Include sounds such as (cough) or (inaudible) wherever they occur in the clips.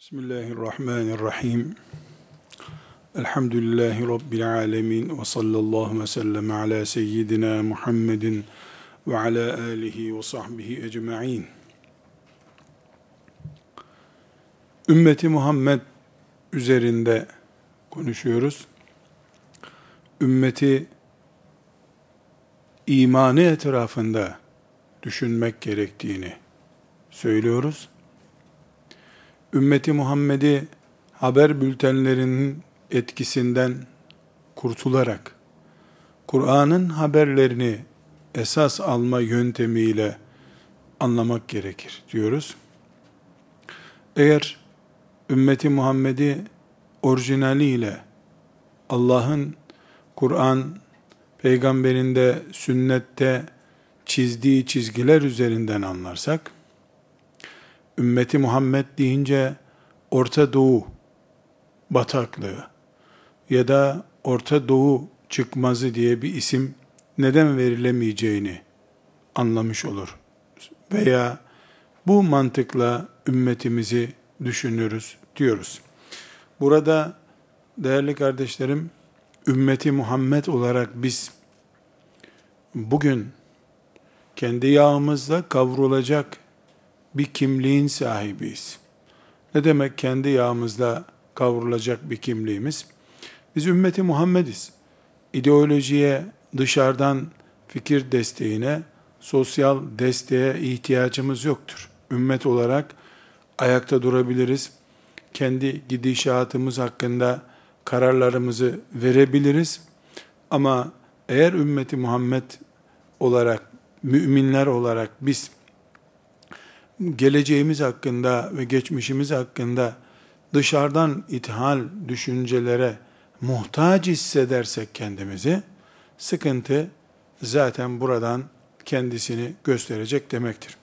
Bismillahirrahmanirrahim. Elhamdülillahi Rabbil alemin ve sallallahu ve sellem ala seyyidina Muhammedin ve ala alihi ve sahbihi ecma'in. Ümmeti Muhammed üzerinde konuşuyoruz. Ümmeti imanı etrafında düşünmek gerektiğini söylüyoruz ümmeti Muhammed'i haber bültenlerinin etkisinden kurtularak Kur'an'ın haberlerini esas alma yöntemiyle anlamak gerekir diyoruz. Eğer ümmeti Muhammed'i orijinaliyle Allah'ın Kur'an peygamberinde sünnette çizdiği çizgiler üzerinden anlarsak ümmeti Muhammed deyince Orta Doğu bataklığı ya da Orta Doğu çıkmazı diye bir isim neden verilemeyeceğini anlamış olur. Veya bu mantıkla ümmetimizi düşünürüz diyoruz. Burada değerli kardeşlerim, ümmeti Muhammed olarak biz bugün kendi yağımızla kavrulacak bir kimliğin sahibiyiz. Ne demek kendi yağımızda kavrulacak bir kimliğimiz? Biz ümmeti Muhammediz. İdeolojiye, dışarıdan fikir desteğine, sosyal desteğe ihtiyacımız yoktur. Ümmet olarak ayakta durabiliriz. Kendi gidişatımız hakkında kararlarımızı verebiliriz. Ama eğer ümmeti Muhammed olarak, müminler olarak biz geleceğimiz hakkında ve geçmişimiz hakkında dışarıdan ithal düşüncelere muhtaç hissedersek kendimizi, sıkıntı zaten buradan kendisini gösterecek demektir.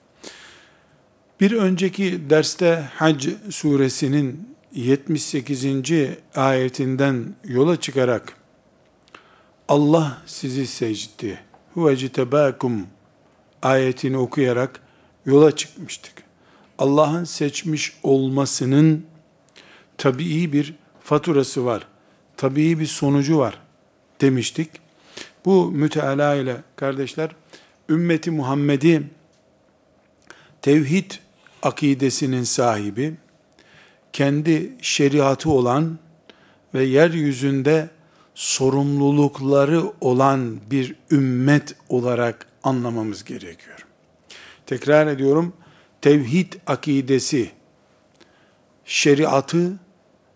Bir önceki derste Hac suresinin 78. ayetinden yola çıkarak Allah sizi secdi, huvecitebakum ayetini okuyarak yola çıkmıştık. Allah'ın seçmiş olmasının tabii bir faturası var. Tabii bir sonucu var demiştik. Bu müteala ile kardeşler ümmeti Muhammed'i tevhid akidesinin sahibi, kendi şeriatı olan ve yeryüzünde sorumlulukları olan bir ümmet olarak anlamamız gerekiyor. Tekrar ediyorum, tevhid akidesi, şeriatı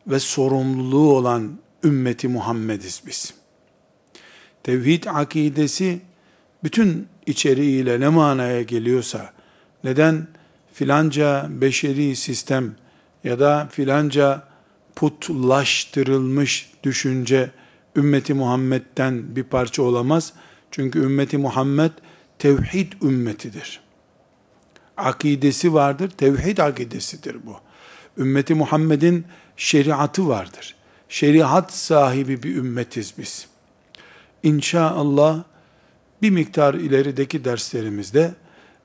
ve sorumluluğu olan ümmeti Muhammediz biz. Tevhid akidesi bütün içeriğiyle ne manaya geliyorsa, neden filanca beşeri sistem ya da filanca putlaştırılmış düşünce ümmeti Muhammed'den bir parça olamaz. Çünkü ümmeti Muhammed tevhid ümmetidir akidesi vardır. Tevhid akidesidir bu. Ümmeti Muhammed'in şeriatı vardır. Şeriat sahibi bir ümmetiz biz. İnşallah bir miktar ilerideki derslerimizde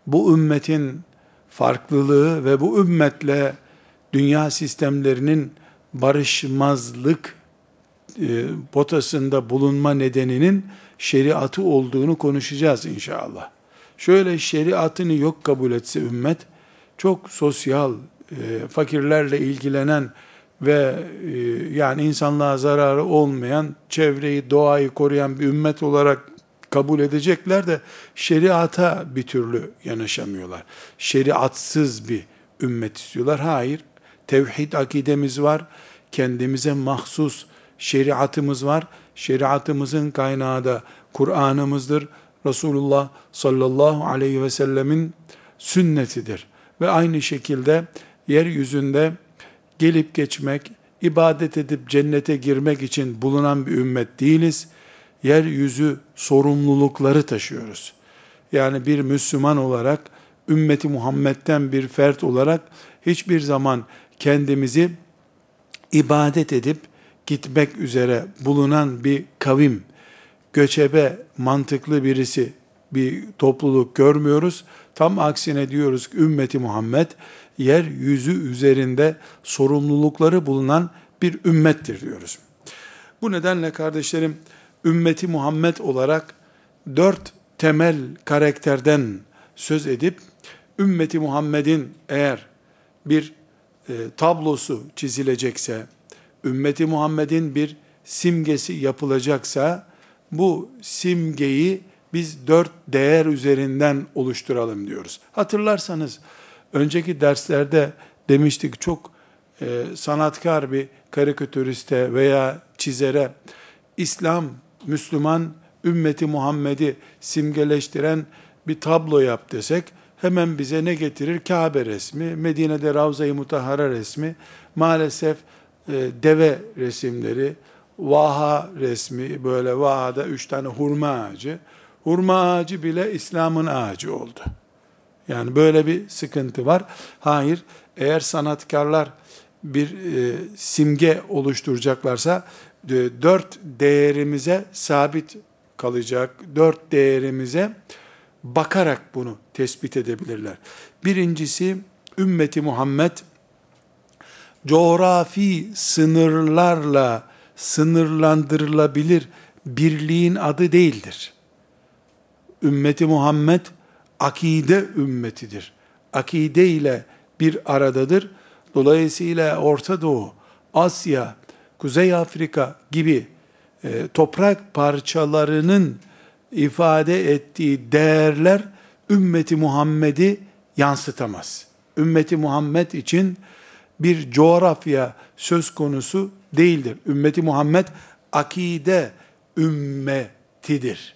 bu ümmetin farklılığı ve bu ümmetle dünya sistemlerinin barışmazlık e, potasında bulunma nedeninin şeriatı olduğunu konuşacağız inşallah şöyle şeriatını yok kabul etse ümmet, çok sosyal, e, fakirlerle ilgilenen ve e, yani insanlığa zararı olmayan, çevreyi, doğayı koruyan bir ümmet olarak kabul edecekler de şeriata bir türlü yanaşamıyorlar. Şeriatsız bir ümmet istiyorlar. Hayır, tevhid akidemiz var, kendimize mahsus şeriatımız var. Şeriatımızın kaynağı da Kur'an'ımızdır. Resulullah sallallahu aleyhi ve sellemin sünnetidir. Ve aynı şekilde yeryüzünde gelip geçmek, ibadet edip cennete girmek için bulunan bir ümmet değiliz. Yeryüzü sorumlulukları taşıyoruz. Yani bir Müslüman olarak, ümmeti Muhammed'den bir fert olarak hiçbir zaman kendimizi ibadet edip gitmek üzere bulunan bir kavim, göçebe, mantıklı birisi bir topluluk görmüyoruz. Tam aksine diyoruz ki ümmeti Muhammed yeryüzü üzerinde sorumlulukları bulunan bir ümmettir diyoruz. Bu nedenle kardeşlerim ümmeti Muhammed olarak dört temel karakterden söz edip ümmeti Muhammed'in eğer bir e, tablosu çizilecekse, ümmeti Muhammed'in bir simgesi yapılacaksa bu simgeyi biz dört değer üzerinden oluşturalım diyoruz. Hatırlarsanız önceki derslerde demiştik çok e, sanatkar bir karikatüriste veya çizere İslam, Müslüman, ümmeti Muhammed'i simgeleştiren bir tablo yap desek hemen bize ne getirir? Kabe resmi, Medine'de Ravza-i Mutahhara resmi, maalesef e, deve resimleri, Vaha resmi, böyle Vaha'da üç tane hurma ağacı. Hurma ağacı bile İslam'ın ağacı oldu. Yani böyle bir sıkıntı var. Hayır, eğer sanatkarlar bir e, simge oluşturacaklarsa e, dört değerimize sabit kalacak, dört değerimize bakarak bunu tespit edebilirler. Birincisi, ümmeti Muhammed, coğrafi sınırlarla sınırlandırılabilir birliğin adı değildir. Ümmeti Muhammed, akide ümmetidir. Akide ile bir aradadır. Dolayısıyla Orta Doğu, Asya, Kuzey Afrika gibi e, toprak parçalarının ifade ettiği değerler ümmeti Muhammed'i yansıtamaz. Ümmeti Muhammed için bir coğrafya söz konusu değildir. Ümmeti Muhammed akide ümmetidir.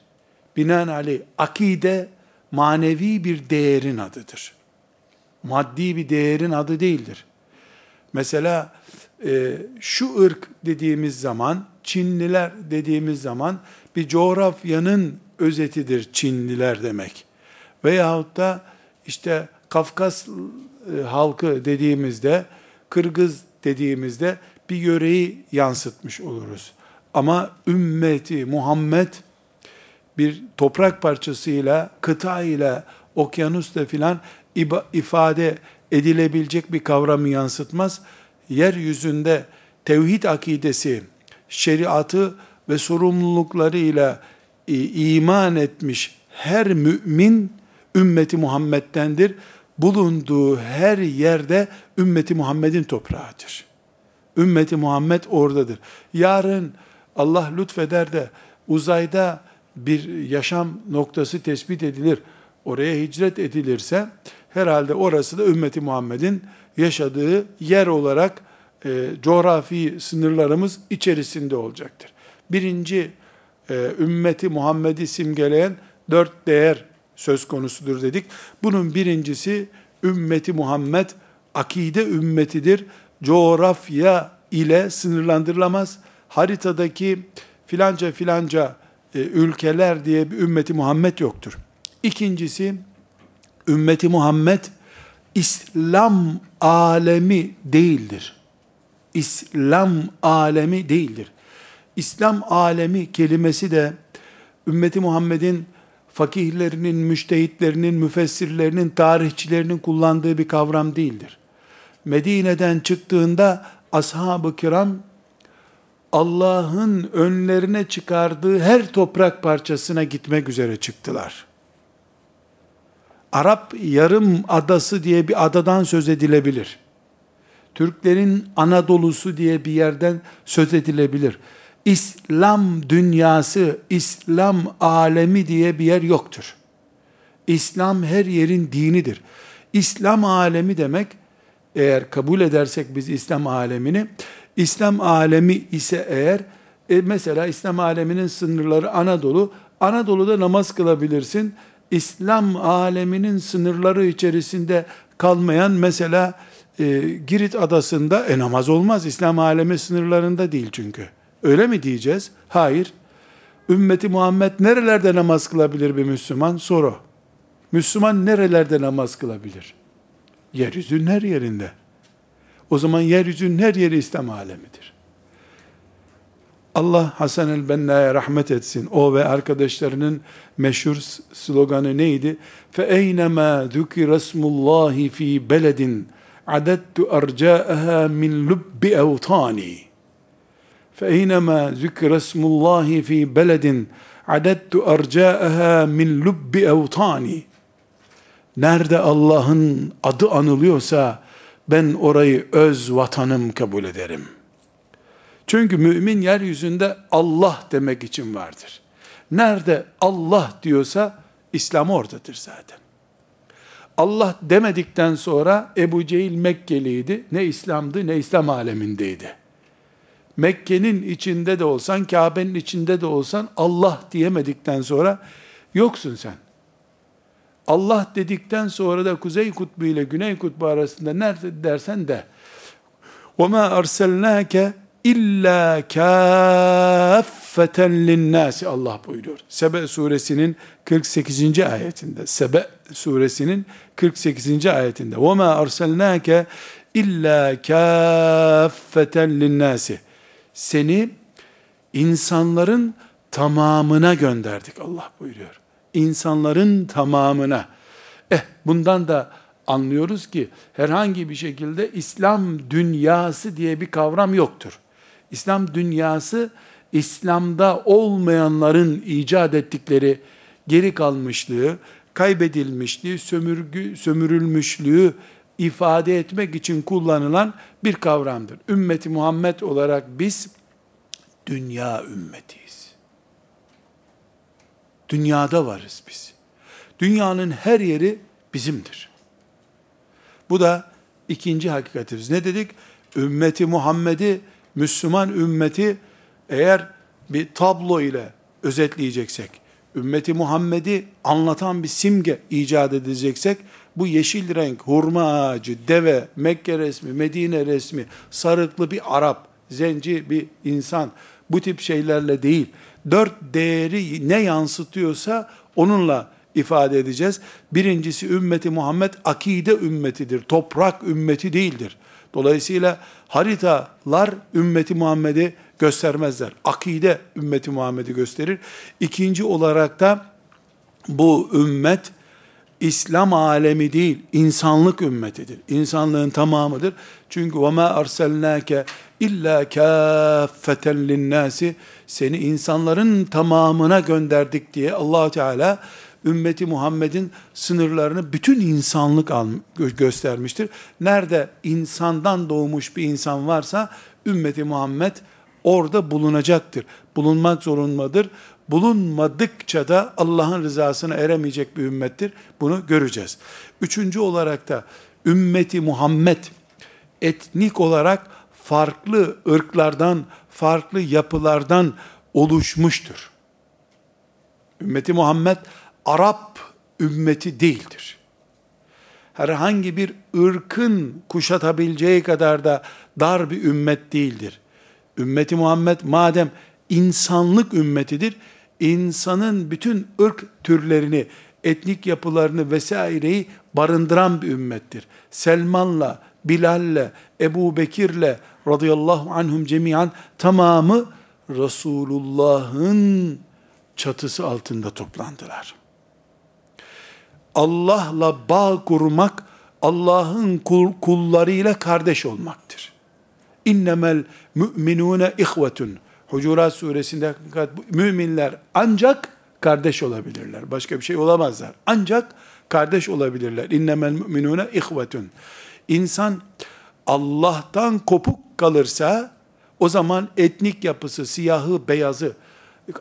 Binaenaleyh akide manevi bir değerin adıdır. Maddi bir değerin adı değildir. Mesela e, şu ırk dediğimiz zaman, Çinliler dediğimiz zaman bir coğrafyanın özetidir Çinliler demek. Veyahut da işte Kafkas e, halkı dediğimizde, Kırgız dediğimizde bir yöreyi yansıtmış oluruz. Ama ümmeti Muhammed bir toprak parçasıyla, kıta ile, okyanusla filan ifade edilebilecek bir kavramı yansıtmaz. Yeryüzünde tevhid akidesi, şeriatı ve sorumluluklarıyla iman etmiş her mümin ümmeti Muhammed'dendir. Bulunduğu her yerde ümmeti Muhammed'in toprağıdır. Ümmeti Muhammed oradadır. Yarın Allah lütfeder de uzayda bir yaşam noktası tespit edilir, oraya hicret edilirse herhalde orası da ümmeti Muhammed'in yaşadığı yer olarak e, coğrafi sınırlarımız içerisinde olacaktır. Birinci e, ümmeti Muhammed'i simgeleyen dört değer söz konusudur dedik. Bunun birincisi ümmeti Muhammed akide ümmetidir. Coğrafya ile sınırlandırılamaz. Haritadaki filanca filanca e, ülkeler diye bir ümmeti Muhammed yoktur. İkincisi ümmeti Muhammed İslam alemi değildir. İslam alemi değildir. İslam alemi kelimesi de ümmeti Muhammed'in fakihlerinin, müştehitlerinin, müfessirlerinin, tarihçilerinin kullandığı bir kavram değildir. Medine'den çıktığında ashab-ı kiram Allah'ın önlerine çıkardığı her toprak parçasına gitmek üzere çıktılar. Arap yarım adası diye bir adadan söz edilebilir. Türklerin Anadolu'su diye bir yerden söz edilebilir. İslam dünyası, İslam alemi diye bir yer yoktur. İslam her yerin dinidir. İslam alemi demek, eğer kabul edersek biz İslam alemini, İslam alemi ise eğer, e mesela İslam aleminin sınırları Anadolu, Anadolu'da namaz kılabilirsin. İslam aleminin sınırları içerisinde kalmayan mesela e, Girit adasında e, namaz olmaz. İslam alemi sınırlarında değil çünkü. Öyle mi diyeceğiz? Hayır. Ümmeti Muhammed nerelerde namaz kılabilir bir Müslüman? Soru. Müslüman nerelerde namaz kılabilir? Yeryüzünün her yerinde. O zaman yeryüzünün her yeri İslam alemidir. Allah Hasan el-Benna'ya rahmet etsin. O ve arkadaşlarının meşhur sloganı neydi? فَاَيْنَمَا ذُكِرَ اسْمُ اللّٰهِ ف۪ي بَلَدٍ عَدَدْتُ اَرْجَاءَهَا مِنْ لُبِّ اَوْطَانِي فَاَيْنَمَا ذُكِرَ اسْمُ اللّٰهِ ف۪ي بَلَدٍ عَدَدْتُ اَرْجَاءَهَا مِنْ لُبِّ اَوْطَانِي Nerede Allah'ın adı anılıyorsa ben orayı öz vatanım kabul ederim. Çünkü mümin yeryüzünde Allah demek için vardır. Nerede Allah diyorsa İslam oradadır zaten. Allah demedikten sonra Ebu Cehil Mekkeliydi. Ne İslam'dı ne İslam alemindeydi. Mekke'nin içinde de olsan, Kabe'nin içinde de olsan Allah diyemedikten sonra yoksun sen. Allah dedikten sonra da Kuzey Kutbu ile Güney Kutbu arasında nerede dersen de وَمَا أَرْسَلْنَاكَ illa kâffeten linnâsi Allah buyuruyor. Sebe suresinin 48. ayetinde. Sebe suresinin 48. ayetinde. وَمَا أَرْسَلْنَاكَ illa kâffeten linnâsi. Seni insanların tamamına gönderdik Allah buyuruyor. İnsanların tamamına. Eh bundan da anlıyoruz ki herhangi bir şekilde İslam dünyası diye bir kavram yoktur. İslam dünyası İslam'da olmayanların icat ettikleri geri kalmışlığı, kaybedilmişliği, sömürgü, sömürülmüşlüğü ifade etmek için kullanılan bir kavramdır. Ümmeti Muhammed olarak biz dünya ümmetiyiz. Dünyada varız biz. Dünyanın her yeri bizimdir. Bu da ikinci hakikatimiz. Ne dedik? Ümmeti Muhammed'i Müslüman ümmeti eğer bir tablo ile özetleyeceksek, ümmeti Muhammed'i anlatan bir simge icat edeceksek, bu yeşil renk, hurma ağacı, deve, Mekke resmi, Medine resmi, sarıklı bir Arap, zenci bir insan, bu tip şeylerle değil, dört değeri ne yansıtıyorsa onunla ifade edeceğiz. Birincisi ümmeti Muhammed akide ümmetidir, toprak ümmeti değildir. Dolayısıyla haritalar ümmeti Muhammed'i göstermezler. Akide ümmeti Muhammed'i gösterir. İkinci olarak da bu ümmet İslam alemi değil, insanlık ümmetidir. İnsanlığın tamamıdır. Çünkü وَمَا أَرْسَلْنَاكَ illa kâffeten linnâsi seni insanların tamamına gönderdik diye allah Teala ümmeti Muhammed'in sınırlarını bütün insanlık göstermiştir. Nerede insandan doğmuş bir insan varsa ümmeti Muhammed orada bulunacaktır. Bulunmak zorundadır. Bulunmadıkça da Allah'ın rızasına eremeyecek bir ümmettir. Bunu göreceğiz. Üçüncü olarak da ümmeti Muhammed etnik olarak farklı ırklardan, farklı yapılardan oluşmuştur. Ümmeti Muhammed Arap ümmeti değildir. Herhangi bir ırkın kuşatabileceği kadar da dar bir ümmet değildir. Ümmeti Muhammed madem insanlık ümmetidir, insanın bütün ırk türlerini, etnik yapılarını vesaireyi barındıran bir ümmettir. Selman'la, Bilal'le, Ebu Bekir'le radıyallahu anhum cemiyan tamamı Resulullah'ın çatısı altında toplandılar. Allah'la bağ kurmak, Allah'ın kul, kullarıyla kardeş olmaktır. İnnemel müminune ihvetun. Hucurat suresinde müminler ancak kardeş olabilirler. Başka bir şey olamazlar. Ancak kardeş olabilirler. İnnemel müminune ihvetun. İnsan Allah'tan kopuk kalırsa o zaman etnik yapısı, siyahı, beyazı,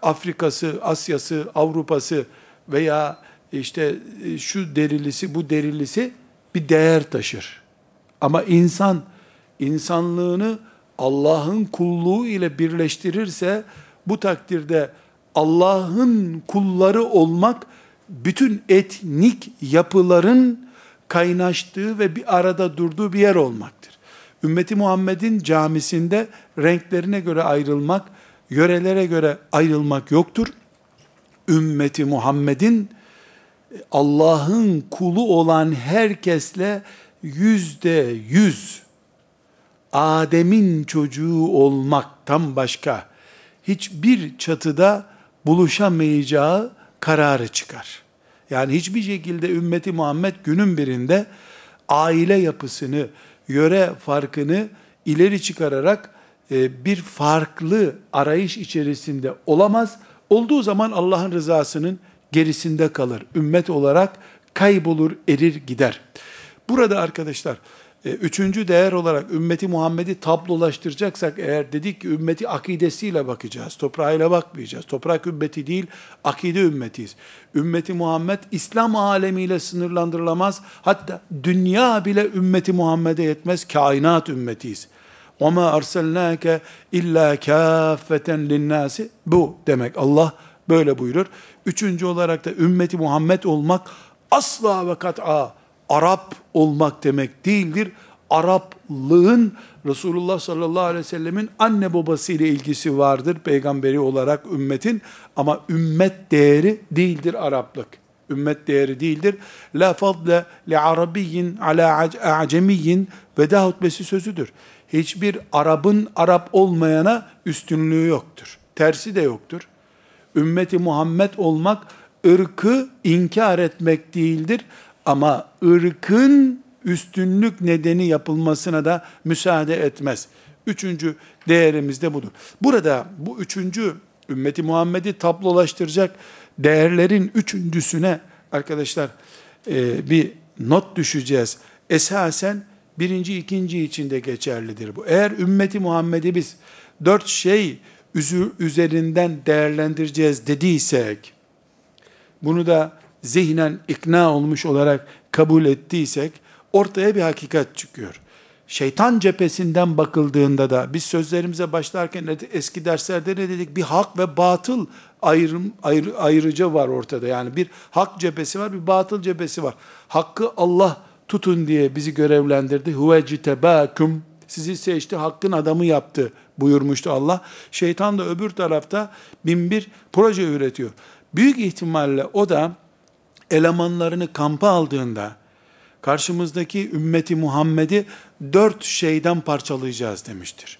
Afrikası, Asyası, Avrupası veya işte e, şu derilisi, bu derilisi bir değer taşır. Ama insan insanlığını Allah'ın kulluğu ile birleştirirse bu takdirde Allah'ın kulları olmak bütün etnik yapıların kaynaştığı ve bir arada durduğu bir yer olmaktır. Ümmeti Muhammed'in camisinde renklerine göre ayrılmak, yörelere göre ayrılmak yoktur. Ümmeti Muhammed'in Allah'ın kulu olan herkesle yüzde yüz Adem'in çocuğu olmaktan başka hiçbir çatıda buluşamayacağı kararı çıkar. Yani hiçbir şekilde ümmeti Muhammed günün birinde aile yapısını, yöre farkını ileri çıkararak e, bir farklı arayış içerisinde olamaz. Olduğu zaman Allah'ın rızasının gerisinde kalır. Ümmet olarak kaybolur, erir gider. Burada arkadaşlar üçüncü değer olarak ümmeti Muhammed'i tablolaştıracaksak eğer dedik ki ümmeti akidesiyle bakacağız. Toprağıyla bakmayacağız. Toprak ümmeti değil, akide ümmetiyiz. Ümmeti Muhammed İslam alemiyle sınırlandırılamaz. Hatta dünya bile ümmeti Muhammed'e yetmez. Kainat ümmetiyiz. وَمَا أَرْسَلْنَاكَ اِلَّا كَافَّةً لِلنَّاسِ Bu demek Allah böyle buyurur. Üçüncü olarak da ümmeti Muhammed olmak asla ve kat'a Arap olmak demek değildir. Araplığın Resulullah sallallahu aleyhi ve sellemin anne babası ile ilgisi vardır peygamberi olarak ümmetin ama ümmet değeri değildir Araplık. Ümmet değeri değildir. La fadle li arabiyyin ala acemiyyin veda hutbesi sözüdür. Hiçbir Arap'ın Arap olmayana üstünlüğü yoktur. Tersi de yoktur. Ümmeti Muhammed olmak ırkı inkar etmek değildir ama ırkın üstünlük nedeni yapılmasına da müsaade etmez. Üçüncü değerimiz de budur. Burada bu üçüncü ümmeti Muhammed'i tablolaştıracak değerlerin üçüncüsüne arkadaşlar e, bir not düşeceğiz. Esasen birinci, ikinci için de geçerlidir bu. Eğer ümmeti Muhammed'i biz dört şey üzerinden değerlendireceğiz dediysek, bunu da zihnen ikna olmuş olarak kabul ettiysek ortaya bir hakikat çıkıyor. Şeytan cephesinden bakıldığında da biz sözlerimize başlarken eski derslerde ne dedik? Bir hak ve batıl ayrım, ayrı, ayrıca var ortada. Yani bir hak cephesi var, bir batıl cephesi var. Hakkı Allah tutun diye bizi görevlendirdi. Huve citebâküm. Sizi seçti, hakkın adamı yaptı buyurmuştu Allah. Şeytan da öbür tarafta bin bir proje üretiyor. Büyük ihtimalle o da elemanlarını kampa aldığında karşımızdaki ümmeti Muhammed'i dört şeyden parçalayacağız demiştir.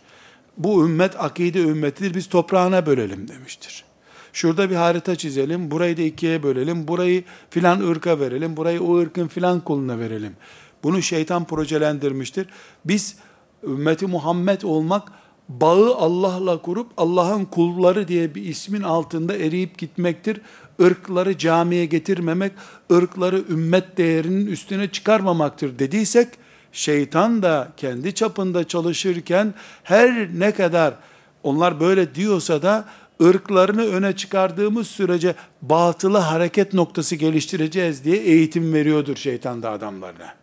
Bu ümmet akide ümmetidir biz toprağına bölelim demiştir. Şurada bir harita çizelim, burayı da ikiye bölelim, burayı filan ırka verelim, burayı o ırkın filan kuluna verelim. Bunu şeytan projelendirmiştir. Biz ümmeti Muhammed olmak bağı Allah'la kurup Allah'ın kulları diye bir ismin altında eriyip gitmektir ırkları camiye getirmemek, ırkları ümmet değerinin üstüne çıkarmamaktır dediysek, şeytan da kendi çapında çalışırken her ne kadar onlar böyle diyorsa da ırklarını öne çıkardığımız sürece batılı hareket noktası geliştireceğiz diye eğitim veriyordur şeytan da adamlarına.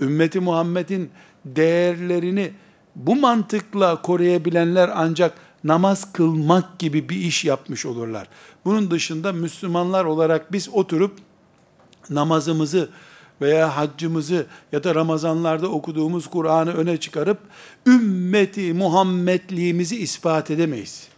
Ümmeti Muhammed'in değerlerini bu mantıkla koruyabilenler ancak namaz kılmak gibi bir iş yapmış olurlar. Bunun dışında Müslümanlar olarak biz oturup namazımızı veya haccımızı ya da Ramazanlarda okuduğumuz Kur'an'ı öne çıkarıp ümmeti Muhammedliğimizi ispat edemeyiz.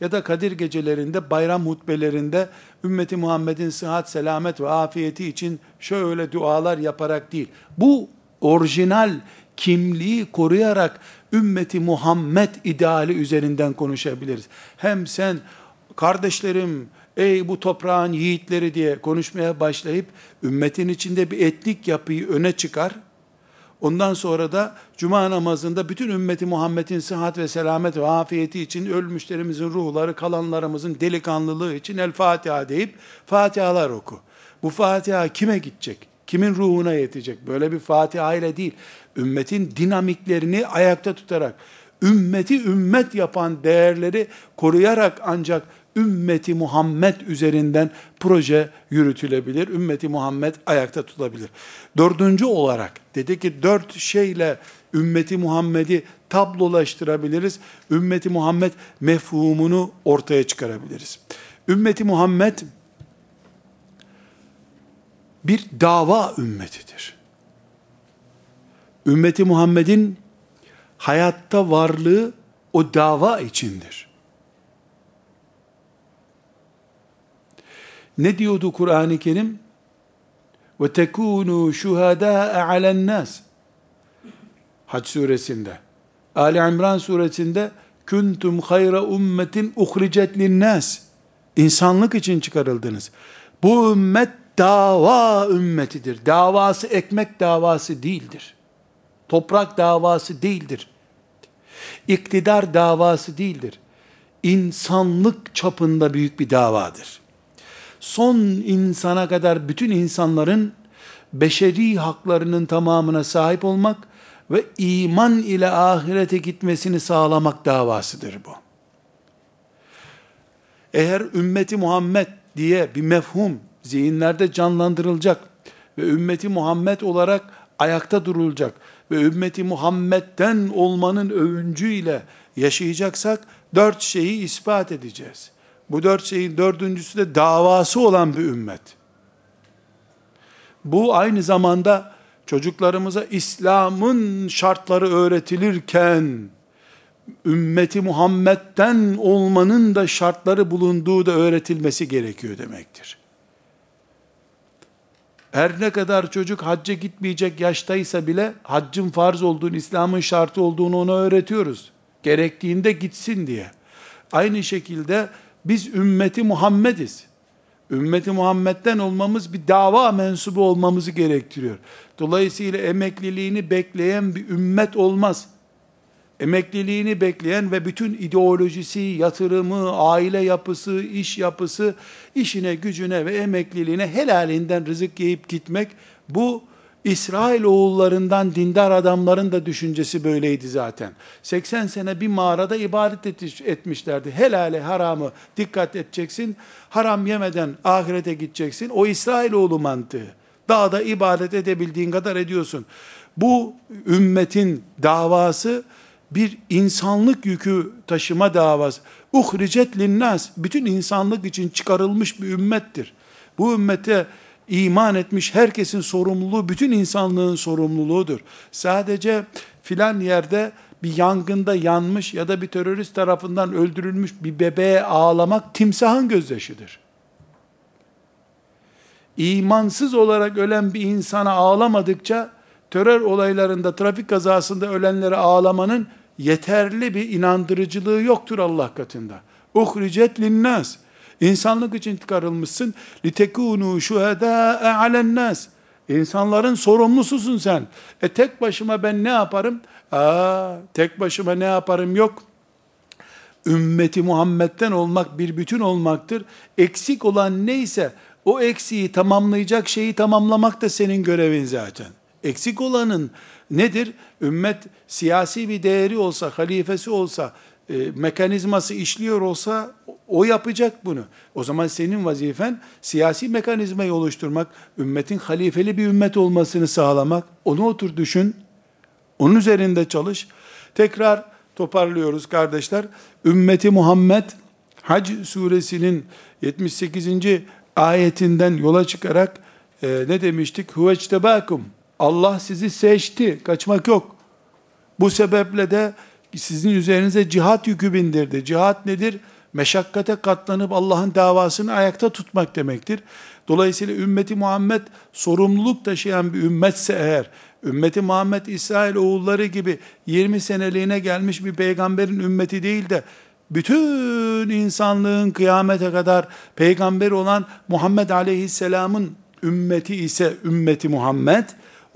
Ya da Kadir gecelerinde, bayram hutbelerinde ümmeti Muhammed'in sıhhat, selamet ve afiyeti için şöyle dualar yaparak değil. Bu orijinal kimliği koruyarak ümmeti Muhammed ideali üzerinden konuşabiliriz. Hem sen kardeşlerim, ey bu toprağın yiğitleri diye konuşmaya başlayıp ümmetin içinde bir etnik yapıyı öne çıkar. Ondan sonra da cuma namazında bütün ümmeti Muhammed'in sıhhat ve selamet ve afiyeti için ölmüşlerimizin ruhları, kalanlarımızın delikanlılığı için El Fatiha deyip Fatihalar oku. Bu Fatiha kime gidecek? Kimin ruhuna yetecek? Böyle bir Fatiha ile değil. Ümmetin dinamiklerini ayakta tutarak, ümmeti ümmet yapan değerleri koruyarak ancak ümmeti Muhammed üzerinden proje yürütülebilir. Ümmeti Muhammed ayakta tutulabilir. Dördüncü olarak dedi ki dört şeyle ümmeti Muhammed'i tablolaştırabiliriz. Ümmeti Muhammed mefhumunu ortaya çıkarabiliriz. Ümmeti Muhammed bir dava ümmetidir. Ümmeti Muhammed'in hayatta varlığı o dava içindir. Ne diyordu Kur'an-ı Kerim? Ve tekunu şuhada alen nas. Hac suresinde. Ali İmran suresinde kuntum hayra ummetin uhricet linnas. İnsanlık için çıkarıldınız. Bu ümmet dava ümmetidir. Davası ekmek davası değildir. Toprak davası değildir. İktidar davası değildir. İnsanlık çapında büyük bir davadır. Son insana kadar bütün insanların beşeri haklarının tamamına sahip olmak ve iman ile ahirete gitmesini sağlamak davasıdır bu. Eğer ümmeti Muhammed diye bir mefhum zihinlerde canlandırılacak ve ümmeti Muhammed olarak ayakta durulacak ve ümmeti Muhammed'den olmanın övüncüyle yaşayacaksak dört şeyi ispat edeceğiz. Bu dört şeyin dördüncüsü de davası olan bir ümmet. Bu aynı zamanda çocuklarımıza İslam'ın şartları öğretilirken ümmeti Muhammed'den olmanın da şartları bulunduğu da öğretilmesi gerekiyor demektir. Her ne kadar çocuk hacca gitmeyecek yaştaysa bile haccın farz olduğunu, İslam'ın şartı olduğunu ona öğretiyoruz. Gerektiğinde gitsin diye. Aynı şekilde biz ümmeti Muhammediz. Ümmeti Muhammed'den olmamız bir dava mensubu olmamızı gerektiriyor. Dolayısıyla emekliliğini bekleyen bir ümmet olmaz. Emekliliğini bekleyen ve bütün ideolojisi, yatırımı, aile yapısı, iş yapısı, işine, gücüne ve emekliliğine helalinden rızık yiyip gitmek, bu İsrail oğullarından dindar adamların da düşüncesi böyleydi zaten. 80 sene bir mağarada ibadet etmişlerdi. Helale haramı dikkat edeceksin. Haram yemeden ahirete gideceksin. O İsrail oğlu mantığı. Dağda ibadet edebildiğin kadar ediyorsun. Bu ümmetin davası bir insanlık yükü taşıma davası. Uhricet linnas. Bütün insanlık için çıkarılmış bir ümmettir. Bu ümmete iman etmiş herkesin sorumluluğu, bütün insanlığın sorumluluğudur. Sadece filan yerde bir yangında yanmış ya da bir terörist tarafından öldürülmüş bir bebeğe ağlamak timsahın gözyaşıdır. İmansız olarak ölen bir insana ağlamadıkça terör olaylarında, trafik kazasında ölenlere ağlamanın yeterli bir inandırıcılığı yoktur Allah katında. Uhricet linnas. İnsanlık için çıkarılmışsın. Litekunu şuhedâe alennâs. İnsanların sorumlususun sen. E tek başıma ben ne yaparım? Aa, tek başıma ne yaparım yok. Ümmeti Muhammed'den olmak bir bütün olmaktır. Eksik olan neyse o eksiği tamamlayacak şeyi tamamlamak da senin görevin zaten. Eksik olanın nedir? Ümmet siyasi bir değeri olsa, halifesi olsa, e, mekanizması işliyor olsa o yapacak bunu. O zaman senin vazifen siyasi mekanizmayı oluşturmak, ümmetin halifeli bir ümmet olmasını sağlamak. Onu otur düşün. Onun üzerinde çalış. Tekrar toparlıyoruz kardeşler. Ümmeti Muhammed Hac suresinin 78. ayetinden yola çıkarak e, ne demiştik? Huveçtebakum. Allah sizi seçti. Kaçmak yok. Bu sebeple de sizin üzerinize cihat yükü bindirdi. Cihat nedir? Meşakkate katlanıp Allah'ın davasını ayakta tutmak demektir. Dolayısıyla ümmeti Muhammed sorumluluk taşıyan bir ümmetse eğer, ümmeti Muhammed İsrail oğulları gibi 20 seneliğine gelmiş bir peygamberin ümmeti değil de, bütün insanlığın kıyamete kadar peygamber olan Muhammed Aleyhisselam'ın ümmeti ise ümmeti Muhammed,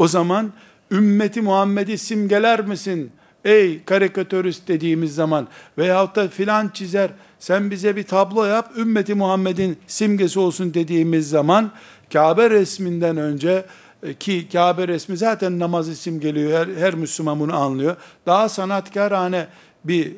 o zaman ümmeti Muhammed'i simgeler misin? Ey karikatörist dediğimiz zaman veyahut da filan çizer sen bize bir tablo yap ümmeti Muhammed'in simgesi olsun dediğimiz zaman Kabe resminden önce e, ki Kabe resmi zaten namazı simgeliyor her, her Müslüman bunu anlıyor. Daha sanatkarane bir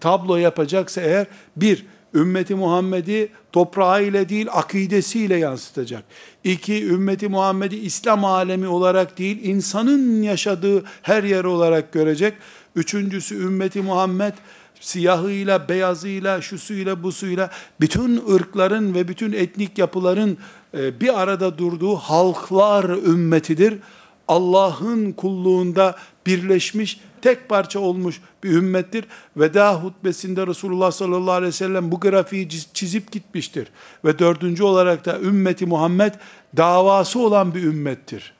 tablo yapacaksa eğer bir ümmeti Muhammed'i toprağıyla değil akidesiyle yansıtacak. İki, ümmeti Muhammed'i İslam alemi olarak değil insanın yaşadığı her yer olarak görecek. Üçüncüsü ümmeti Muhammed siyahıyla, beyazıyla, şusuyla, busuyla bütün ırkların ve bütün etnik yapıların e, bir arada durduğu halklar ümmetidir. Allah'ın kulluğunda birleşmiş, tek parça olmuş bir ümmettir. Veda hutbesinde Resulullah sallallahu aleyhi ve sellem bu grafiği çizip gitmiştir. Ve dördüncü olarak da ümmeti Muhammed davası olan bir ümmettir.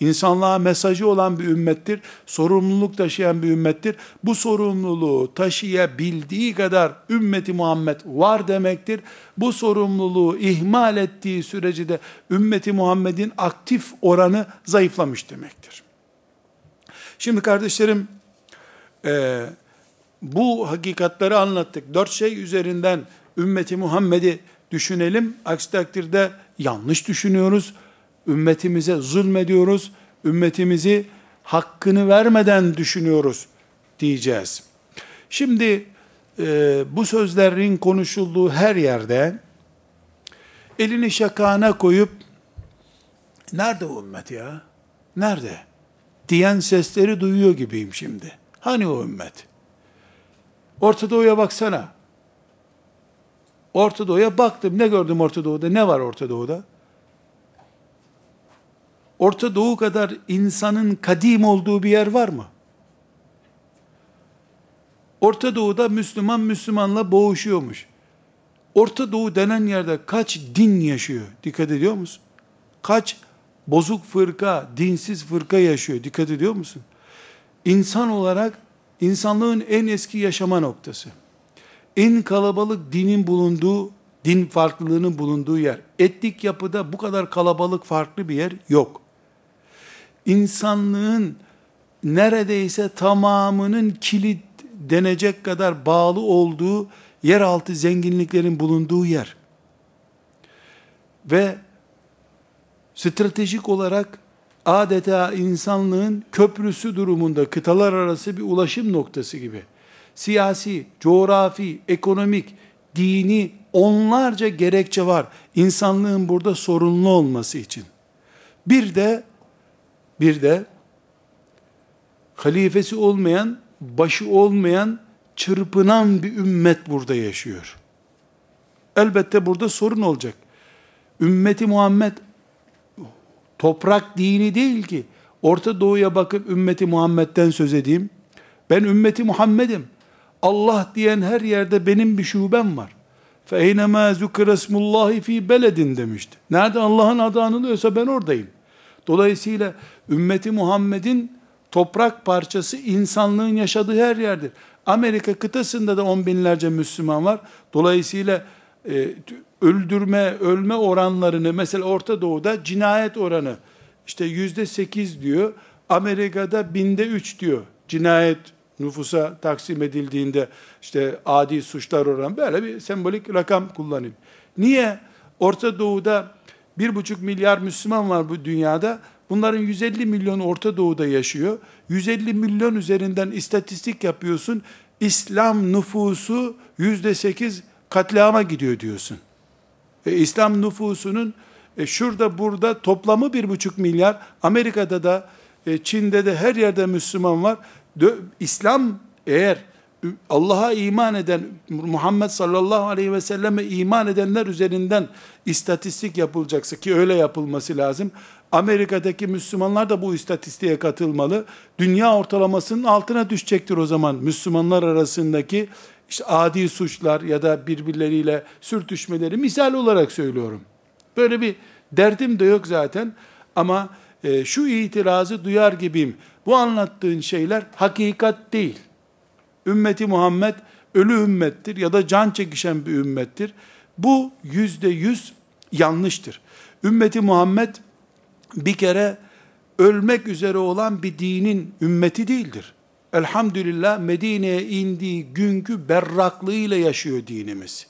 insanlığa mesajı olan bir ümmettir. Sorumluluk taşıyan bir ümmettir. Bu sorumluluğu taşıyabildiği kadar ümmeti Muhammed var demektir. Bu sorumluluğu ihmal ettiği sürece de ümmeti Muhammed'in aktif oranı zayıflamış demektir. Şimdi kardeşlerim, e, bu hakikatleri anlattık. Dört şey üzerinden ümmeti Muhammed'i düşünelim. Aksi takdirde yanlış düşünüyoruz. Ümmetimize zulmediyoruz. Ümmetimizi hakkını vermeden düşünüyoruz diyeceğiz. Şimdi e, bu sözlerin konuşulduğu her yerde elini şakağına koyup nerede ümmet ya? Nerede? Diyen sesleri duyuyor gibiyim şimdi. Hani o ümmet? Orta Doğu'ya baksana. Orta Doğu'ya baktım. Ne gördüm Orta Doğu'da? Ne var Orta Doğu'da? Orta Doğu kadar insanın kadim olduğu bir yer var mı? Orta Doğu'da Müslüman Müslümanla boğuşuyormuş. Orta Doğu denen yerde kaç din yaşıyor? Dikkat ediyor musun? Kaç bozuk fırka, dinsiz fırka yaşıyor? Dikkat ediyor musun? İnsan olarak insanlığın en eski yaşama noktası. En kalabalık dinin bulunduğu, din farklılığının bulunduğu yer. Etnik yapıda bu kadar kalabalık farklı bir yer yok. İnsanlığın neredeyse tamamının kilit denecek kadar bağlı olduğu yeraltı zenginliklerin bulunduğu yer. Ve stratejik olarak adeta insanlığın köprüsü durumunda kıtalar arası bir ulaşım noktası gibi. Siyasi, coğrafi, ekonomik, dini onlarca gerekçe var insanlığın burada sorunlu olması için. Bir de bir de halifesi olmayan, başı olmayan, çırpınan bir ümmet burada yaşıyor. Elbette burada sorun olacak. Ümmeti Muhammed toprak dini değil ki. Orta Doğu'ya bakıp ümmeti Muhammed'den söz edeyim. Ben ümmeti Muhammed'im. Allah diyen her yerde benim bir şubem var. فَاَيْنَمَا ذُكْرَ اسْمُ اللّٰهِ ف۪ي beledin demişti. Nerede Allah'ın adı anılıyorsa ben oradayım. Dolayısıyla ümmeti Muhammed'in toprak parçası insanlığın yaşadığı her yerdir. Amerika kıtasında da on binlerce Müslüman var. Dolayısıyla e, öldürme, ölme oranlarını mesela Orta Doğu'da cinayet oranı işte yüzde sekiz diyor. Amerika'da binde üç diyor. Cinayet nüfusa taksim edildiğinde işte adi suçlar oranı böyle bir sembolik rakam kullanayım. Niye? Orta Doğu'da bir buçuk milyar Müslüman var bu dünyada. Bunların 150 milyon Orta Doğu'da yaşıyor. 150 milyon üzerinden istatistik yapıyorsun. İslam nüfusu yüzde sekiz katliama gidiyor diyorsun. E, İslam nüfusunun e, şurada burada toplamı bir buçuk milyar, Amerika'da da e, Çin'de de her yerde Müslüman var. Dö, İslam eğer Allah'a iman eden, Muhammed sallallahu aleyhi ve selleme iman edenler üzerinden istatistik yapılacaksa ki öyle yapılması lazım. Amerika'daki Müslümanlar da bu istatistiğe katılmalı. Dünya ortalamasının altına düşecektir o zaman Müslümanlar arasındaki işte adi suçlar ya da birbirleriyle sürtüşmeleri misal olarak söylüyorum. Böyle bir derdim de yok zaten ama e, şu itirazı duyar gibiyim. Bu anlattığın şeyler hakikat değil. Ümmeti Muhammed ölü ümmettir ya da can çekişen bir ümmettir. Bu yüzde yüz yanlıştır. Ümmeti Muhammed bir kere ölmek üzere olan bir dinin ümmeti değildir. Elhamdülillah Medine'ye indiği günkü berraklığıyla yaşıyor dinimiz.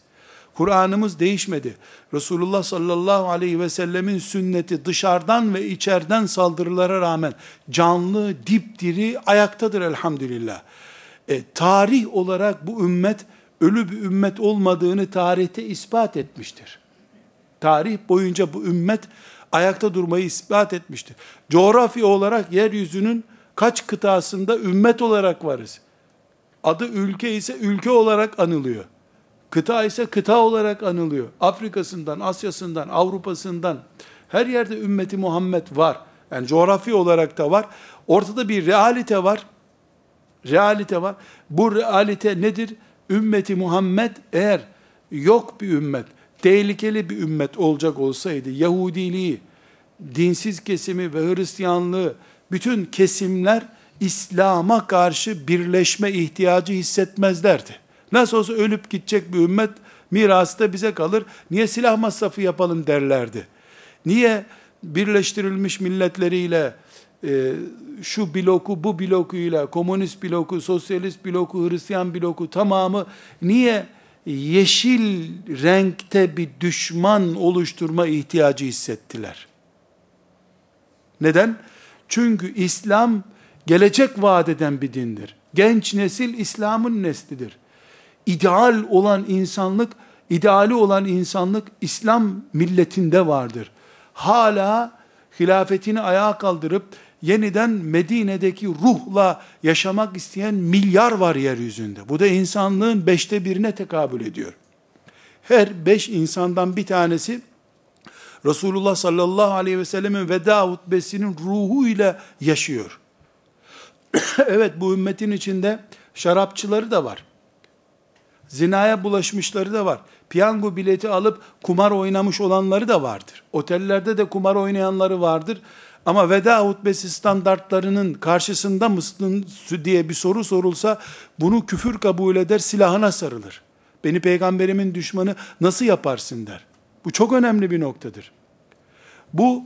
Kur'an'ımız değişmedi. Resulullah sallallahu aleyhi ve sellemin sünneti dışarıdan ve içeriden saldırılara rağmen canlı, dipdiri ayaktadır elhamdülillah. E, tarih olarak bu ümmet ölü bir ümmet olmadığını tarihte ispat etmiştir. Tarih boyunca bu ümmet ayakta durmayı ispat etmiştir. Coğrafya olarak yeryüzünün kaç kıtasında ümmet olarak varız. Adı ülke ise ülke olarak anılıyor. Kıta ise kıta olarak anılıyor. Afrika'sından, Asya'sından, Avrupa'sından her yerde ümmeti Muhammed var. Yani coğrafi olarak da var. Ortada bir realite var. Realite var. Bu realite nedir? Ümmeti Muhammed eğer yok bir ümmet, tehlikeli bir ümmet olacak olsaydı, Yahudiliği, dinsiz kesimi ve Hristiyanlığı, bütün kesimler İslam'a karşı birleşme ihtiyacı hissetmezlerdi. Nasıl olsa ölüp gidecek bir ümmet mirası da bize kalır. Niye silah masrafı yapalım derlerdi. Niye birleştirilmiş milletleriyle e, şu bloku bu blokuyla komünist bloku, sosyalist bloku, Hristiyan bloku tamamı niye yeşil renkte bir düşman oluşturma ihtiyacı hissettiler? Neden? Çünkü İslam gelecek vaat eden bir dindir. Genç nesil İslam'ın neslidir. İdeal olan insanlık, ideali olan insanlık İslam milletinde vardır. Hala hilafetini ayağa kaldırıp yeniden Medine'deki ruhla yaşamak isteyen milyar var yeryüzünde. Bu da insanlığın beşte birine tekabül ediyor. Her beş insandan bir tanesi Resulullah sallallahu aleyhi ve sellemin veda hutbesinin ruhuyla yaşıyor. (coughs) evet bu ümmetin içinde şarapçıları da var. Zinaya bulaşmışları da var. Piyango bileti alıp kumar oynamış olanları da vardır. Otellerde de kumar oynayanları vardır. Ama veda hutbesi standartlarının karşısında mısın diye bir soru sorulsa bunu küfür kabul eder silahına sarılır. Beni peygamberimin düşmanı nasıl yaparsın der. Bu çok önemli bir noktadır. Bu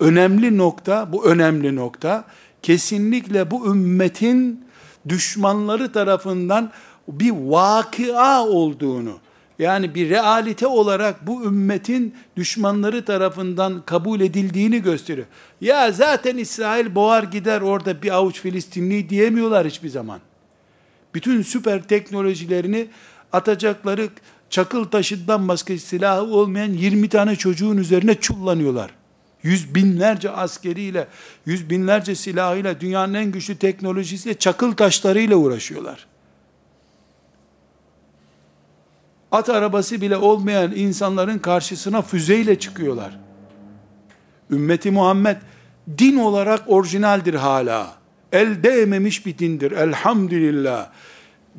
önemli nokta, bu önemli nokta kesinlikle bu ümmetin düşmanları tarafından bir vakıa olduğunu, yani bir realite olarak bu ümmetin düşmanları tarafından kabul edildiğini gösteriyor. Ya zaten İsrail boğar gider orada bir avuç Filistinli diyemiyorlar hiçbir zaman. Bütün süper teknolojilerini atacakları çakıl taşından başka silahı olmayan 20 tane çocuğun üzerine çullanıyorlar. Yüz binlerce askeriyle, yüz binlerce silahıyla, dünyanın en güçlü teknolojisiyle, çakıl taşlarıyla uğraşıyorlar. At arabası bile olmayan insanların karşısına füzeyle çıkıyorlar. Ümmeti Muhammed din olarak orijinaldir hala. El değmemiş bir dindir. Elhamdülillah.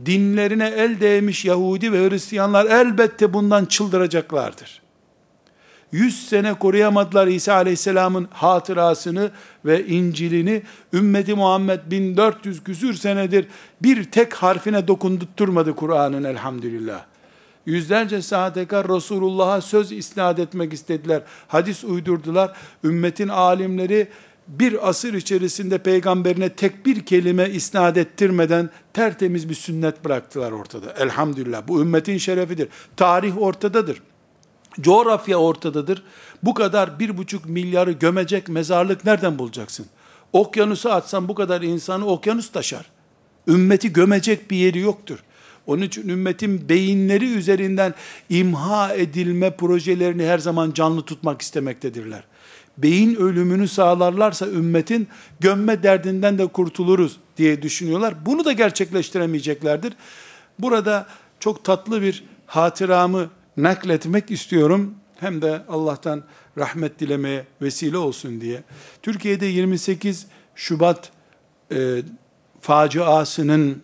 Dinlerine el değmiş Yahudi ve Hristiyanlar elbette bundan çıldıracaklardır. 100 sene koruyamadılar İsa Aleyhisselam'ın hatırasını ve İncil'ini. Ümmeti Muhammed 1400 küsür senedir bir tek harfine dokundurtturmadı Kur'an'ın elhamdülillah. Yüzlerce saate Resulullah'a söz isnat etmek istediler. Hadis uydurdular. Ümmetin alimleri bir asır içerisinde peygamberine tek bir kelime isnat ettirmeden tertemiz bir sünnet bıraktılar ortada. Elhamdülillah. Bu ümmetin şerefidir. Tarih ortadadır. Coğrafya ortadadır. Bu kadar bir buçuk milyarı gömecek mezarlık nereden bulacaksın? Okyanusu atsan bu kadar insanı okyanus taşar. Ümmeti gömecek bir yeri yoktur. Onun için ümmetin beyinleri üzerinden imha edilme projelerini her zaman canlı tutmak istemektedirler. Beyin ölümünü sağlarlarsa ümmetin gömme derdinden de kurtuluruz diye düşünüyorlar. Bunu da gerçekleştiremeyeceklerdir. Burada çok tatlı bir hatıramı nakletmek istiyorum. Hem de Allah'tan rahmet dilemeye vesile olsun diye. Türkiye'de 28 Şubat e, faciasının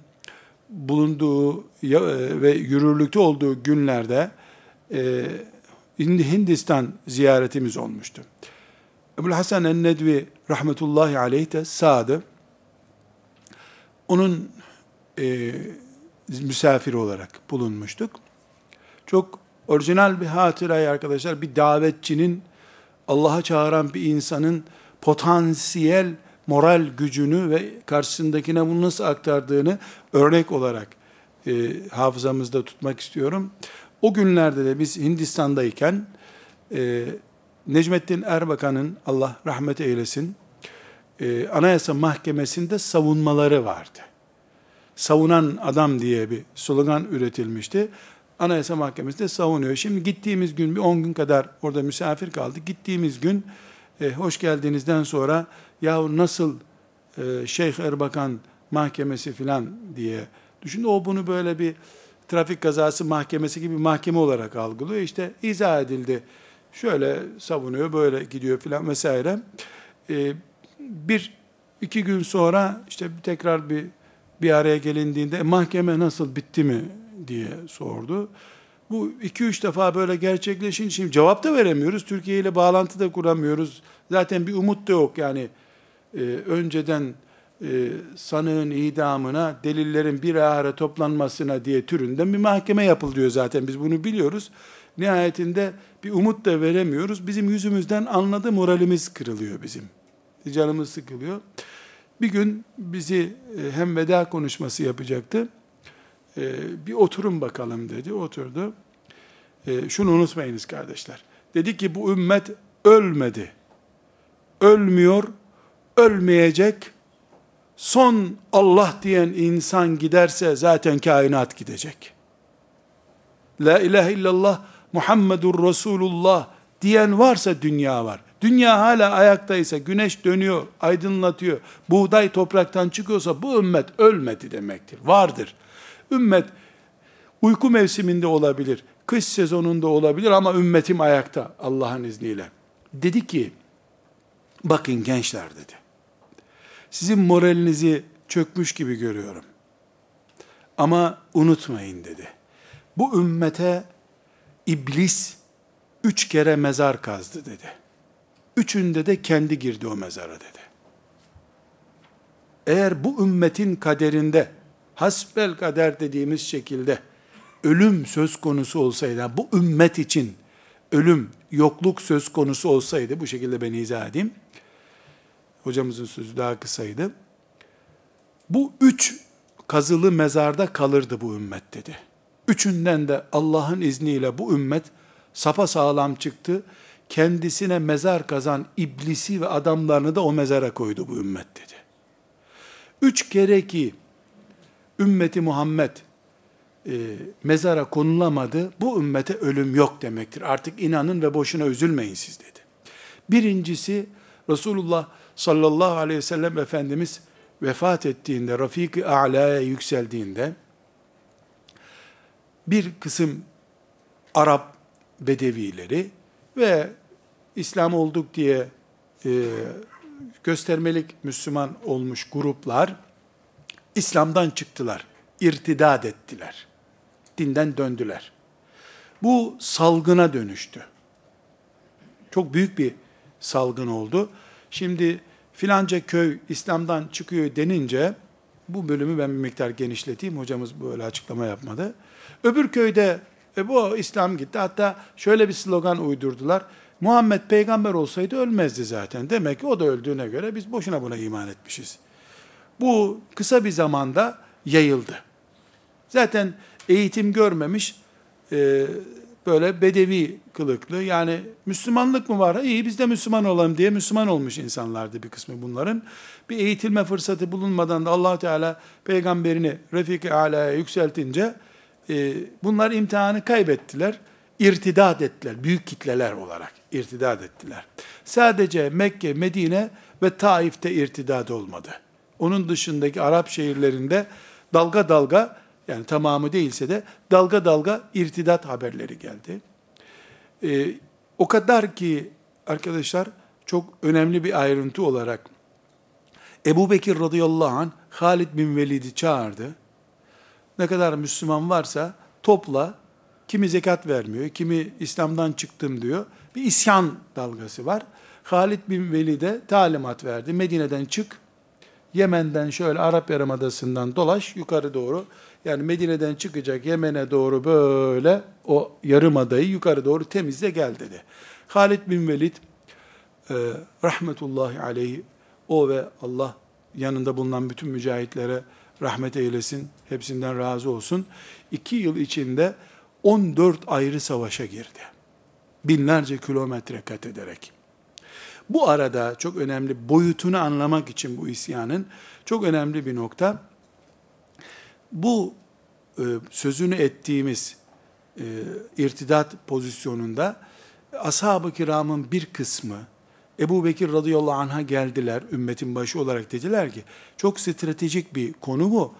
bulunduğu ve yürürlükte olduğu günlerde e, Hindistan ziyaretimiz olmuştu. Ebu Hasan el-Nedvi rahmetullahi aleyh de sağdı. Onun e, misafiri olarak bulunmuştuk. Çok orijinal bir hatırayı arkadaşlar. Bir davetçinin, Allah'a çağıran bir insanın potansiyel moral gücünü ve karşısındakine bunu nasıl aktardığını örnek olarak e, hafızamızda tutmak istiyorum. O günlerde de biz Hindistan'dayken e, Necmettin Erbakan'ın Allah rahmet eylesin e, Anayasa Mahkemesi'nde savunmaları vardı. Savunan adam diye bir slogan üretilmişti. Anayasa Mahkemesi'nde savunuyor. Şimdi gittiğimiz gün bir 10 gün kadar orada misafir kaldık. Gittiğimiz gün e, hoş geldinizden sonra ya nasıl e, Şeyh Erbakan mahkemesi filan diye düşündü. O bunu böyle bir trafik kazası mahkemesi gibi mahkeme olarak algılıyor. İşte izah edildi. Şöyle savunuyor, böyle gidiyor filan vesaire. E, bir iki gün sonra işte tekrar bir bir araya gelindiğinde mahkeme nasıl bitti mi diye sordu. Bu iki üç defa böyle gerçekleşince şimdi cevap da veremiyoruz. Türkiye ile bağlantı da kuramıyoruz. Zaten bir umut da yok yani. Ee, önceden e, sanığın idamına, delillerin bir ara toplanmasına diye türünden bir mahkeme yapılıyor zaten. Biz bunu biliyoruz. Nihayetinde bir umut da veremiyoruz. Bizim yüzümüzden anladı moralimiz kırılıyor bizim. Canımız sıkılıyor. Bir gün bizi e, hem veda konuşması yapacaktı. E, bir oturun bakalım dedi. Oturdu. E, şunu unutmayınız kardeşler. Dedi ki bu ümmet ölmedi. Ölmüyor, ölmeyecek. Son Allah diyen insan giderse zaten kainat gidecek. La ilahe illallah Muhammedur Resulullah diyen varsa dünya var. Dünya hala ayaktaysa, güneş dönüyor, aydınlatıyor, buğday topraktan çıkıyorsa bu ümmet ölmedi demektir. Vardır. Ümmet uyku mevsiminde olabilir, kış sezonunda olabilir ama ümmetim ayakta Allah'ın izniyle. Dedi ki, bakın gençler dedi. Sizin moralinizi çökmüş gibi görüyorum. Ama unutmayın dedi. Bu ümmete iblis üç kere mezar kazdı dedi. Üçünde de kendi girdi o mezara dedi. Eğer bu ümmetin kaderinde hasbel kader dediğimiz şekilde ölüm söz konusu olsaydı, bu ümmet için ölüm, yokluk söz konusu olsaydı, bu şekilde ben izah edeyim. Hocamızın sözü daha kısaydı. Bu üç kazılı mezarda kalırdı bu ümmet dedi. Üçünden de Allah'ın izniyle bu ümmet sapa sağlam çıktı. Kendisine mezar kazan iblisi ve adamlarını da o mezara koydu bu ümmet dedi. Üç kere ki ümmeti Muhammed e, mezara konulamadı, bu ümmete ölüm yok demektir. Artık inanın ve boşuna üzülmeyin siz dedi. Birincisi Resulullah sallallahu aleyhi ve sellem Efendimiz vefat ettiğinde, Rafik-i A'la'ya yükseldiğinde, bir kısım Arap bedevileri ve İslam olduk diye e, göstermelik Müslüman olmuş gruplar İslam'dan çıktılar, irtidad ettiler, dinden döndüler. Bu salgına dönüştü. Çok büyük bir salgın oldu. Şimdi filanca köy İslam'dan çıkıyor denince, bu bölümü ben bir miktar genişleteyim, hocamız böyle açıklama yapmadı. Öbür köyde e bu İslam gitti. Hatta şöyle bir slogan uydurdular. Muhammed peygamber olsaydı ölmezdi zaten. Demek ki o da öldüğüne göre biz boşuna buna iman etmişiz. Bu kısa bir zamanda yayıldı. Zaten eğitim görmemiş, e, böyle bedevi kılıklı, yani Müslümanlık mı var? İyi biz de Müslüman olalım diye Müslüman olmuş insanlardı bir kısmı bunların. Bir eğitilme fırsatı bulunmadan da allah Teala peygamberini Refik-i Ala'ya yükseltince, e, bunlar imtihanı kaybettiler, irtidat ettiler, büyük kitleler olarak irtidat ettiler. Sadece Mekke, Medine ve Taif'te irtidat olmadı. Onun dışındaki Arap şehirlerinde dalga dalga, yani tamamı değilse de dalga dalga irtidat haberleri geldi. Ee, o kadar ki arkadaşlar çok önemli bir ayrıntı olarak Ebu Bekir radıyallahu anh Halid bin Velid'i çağırdı ne kadar Müslüman varsa topla, kimi zekat vermiyor, kimi İslam'dan çıktım diyor. Bir isyan dalgası var. Halid bin Veli de talimat verdi. Medine'den çık, Yemen'den şöyle Arap Yarımadası'ndan dolaş yukarı doğru. Yani Medine'den çıkacak Yemen'e doğru böyle o yarımadayı yukarı doğru temizle gel dedi. Halid bin Velid e, rahmetullahi aleyhi o ve Allah yanında bulunan bütün mücahitlere rahmet eylesin, hepsinden razı olsun. İki yıl içinde 14 ayrı savaşa girdi. Binlerce kilometre kat ederek. Bu arada çok önemli, boyutunu anlamak için bu isyanın çok önemli bir nokta. Bu e, sözünü ettiğimiz e, irtidat pozisyonunda ashab-ı kiramın bir kısmı, Ebu Bekir radıyallahu anh'a geldiler, ümmetin başı olarak dediler ki, çok stratejik bir konu bu,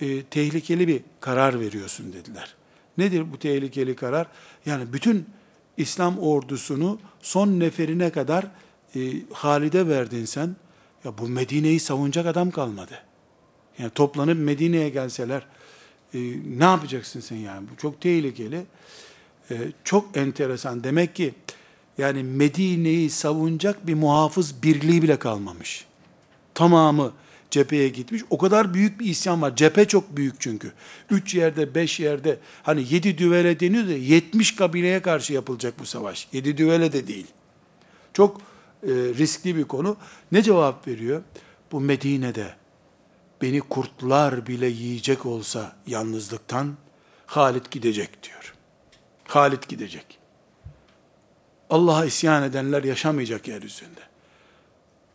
e, tehlikeli bir karar veriyorsun dediler. Nedir bu tehlikeli karar? Yani bütün İslam ordusunu son neferine kadar e, Halid'e verdin sen, ya bu Medine'yi savunacak adam kalmadı. Yani toplanıp Medine'ye gelseler, e, ne yapacaksın sen yani? Bu çok tehlikeli. E, çok enteresan. Demek ki yani Medine'yi savunacak bir muhafız birliği bile kalmamış. Tamamı cepheye gitmiş. O kadar büyük bir isyan var. Cephe çok büyük çünkü. Üç yerde, beş yerde, hani yedi düvele deniyor da yetmiş kabileye karşı yapılacak bu savaş. Yedi düvele de değil. Çok e, riskli bir konu. Ne cevap veriyor? Bu Medine'de beni kurtlar bile yiyecek olsa yalnızlıktan Halit gidecek diyor. Halit gidecek. Allah'a isyan edenler yaşamayacak yeryüzünde.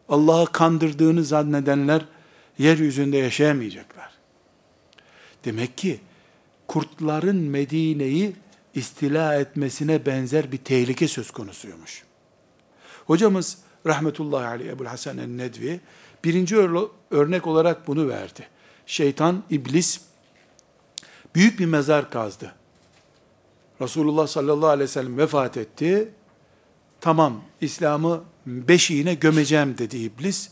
Allah'ı kandırdığını zannedenler yeryüzünde yaşayamayacaklar. Demek ki kurtların Medine'yi istila etmesine benzer bir tehlike söz konusuymuş. Hocamız rahmetullahi aleyh Ebu'l Hasan el-Nedvi birinci örnek olarak bunu verdi. Şeytan, iblis büyük bir mezar kazdı. Resulullah sallallahu aleyhi ve sellem vefat etti. Tamam İslam'ı beşiğine gömeceğim dedi iblis.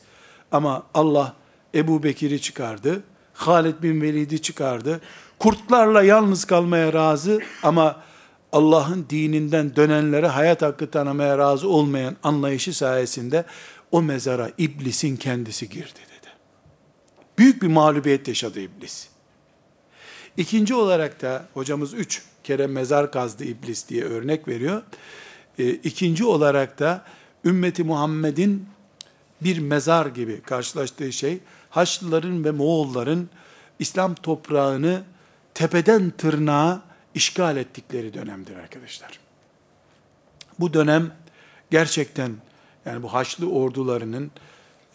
Ama Allah Ebu Bekir'i çıkardı. Halid bin Velid'i çıkardı. Kurtlarla yalnız kalmaya razı ama Allah'ın dininden dönenlere hayat hakkı tanımaya razı olmayan anlayışı sayesinde o mezara iblisin kendisi girdi dedi. Büyük bir mağlubiyet yaşadı iblis. İkinci olarak da hocamız üç kere mezar kazdı iblis diye örnek veriyor. E, ikinci olarak da ümmeti Muhammed'in bir mezar gibi karşılaştığı şey Haçlıların ve Moğolların İslam toprağını tepeden tırnağa işgal ettikleri dönemdir arkadaşlar. Bu dönem gerçekten yani bu Haçlı ordularının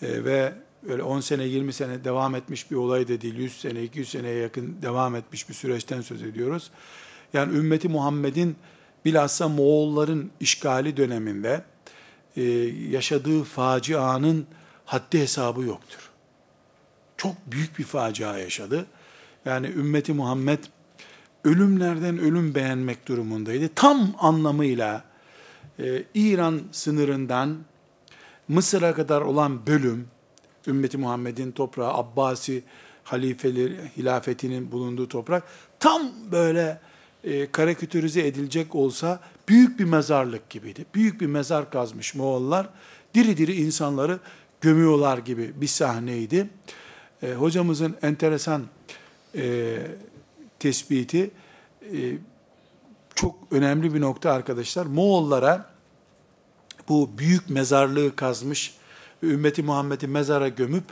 e, ve öyle 10 sene 20 sene devam etmiş bir olay da değil. 100 sene 200 seneye yakın devam etmiş bir süreçten söz ediyoruz. Yani ümmeti Muhammed'in bilhassa Moğolların işgali döneminde e, yaşadığı facianın haddi hesabı yoktur. Çok büyük bir facia yaşadı. Yani ümmeti Muhammed ölümlerden ölüm beğenmek durumundaydı. Tam anlamıyla e, İran sınırından Mısır'a kadar olan bölüm, ümmeti Muhammed'in toprağı, Abbasi halifeleri, hilafetinin bulunduğu toprak, tam böyle e, karikatürize edilecek olsa büyük bir mezarlık gibiydi. Büyük bir mezar kazmış Moğollar. Diri diri insanları gömüyorlar gibi bir sahneydi. E, hocamızın enteresan e, tespiti e, çok önemli bir nokta arkadaşlar. Moğollara bu büyük mezarlığı kazmış ümmeti Muhammed'i mezara gömüp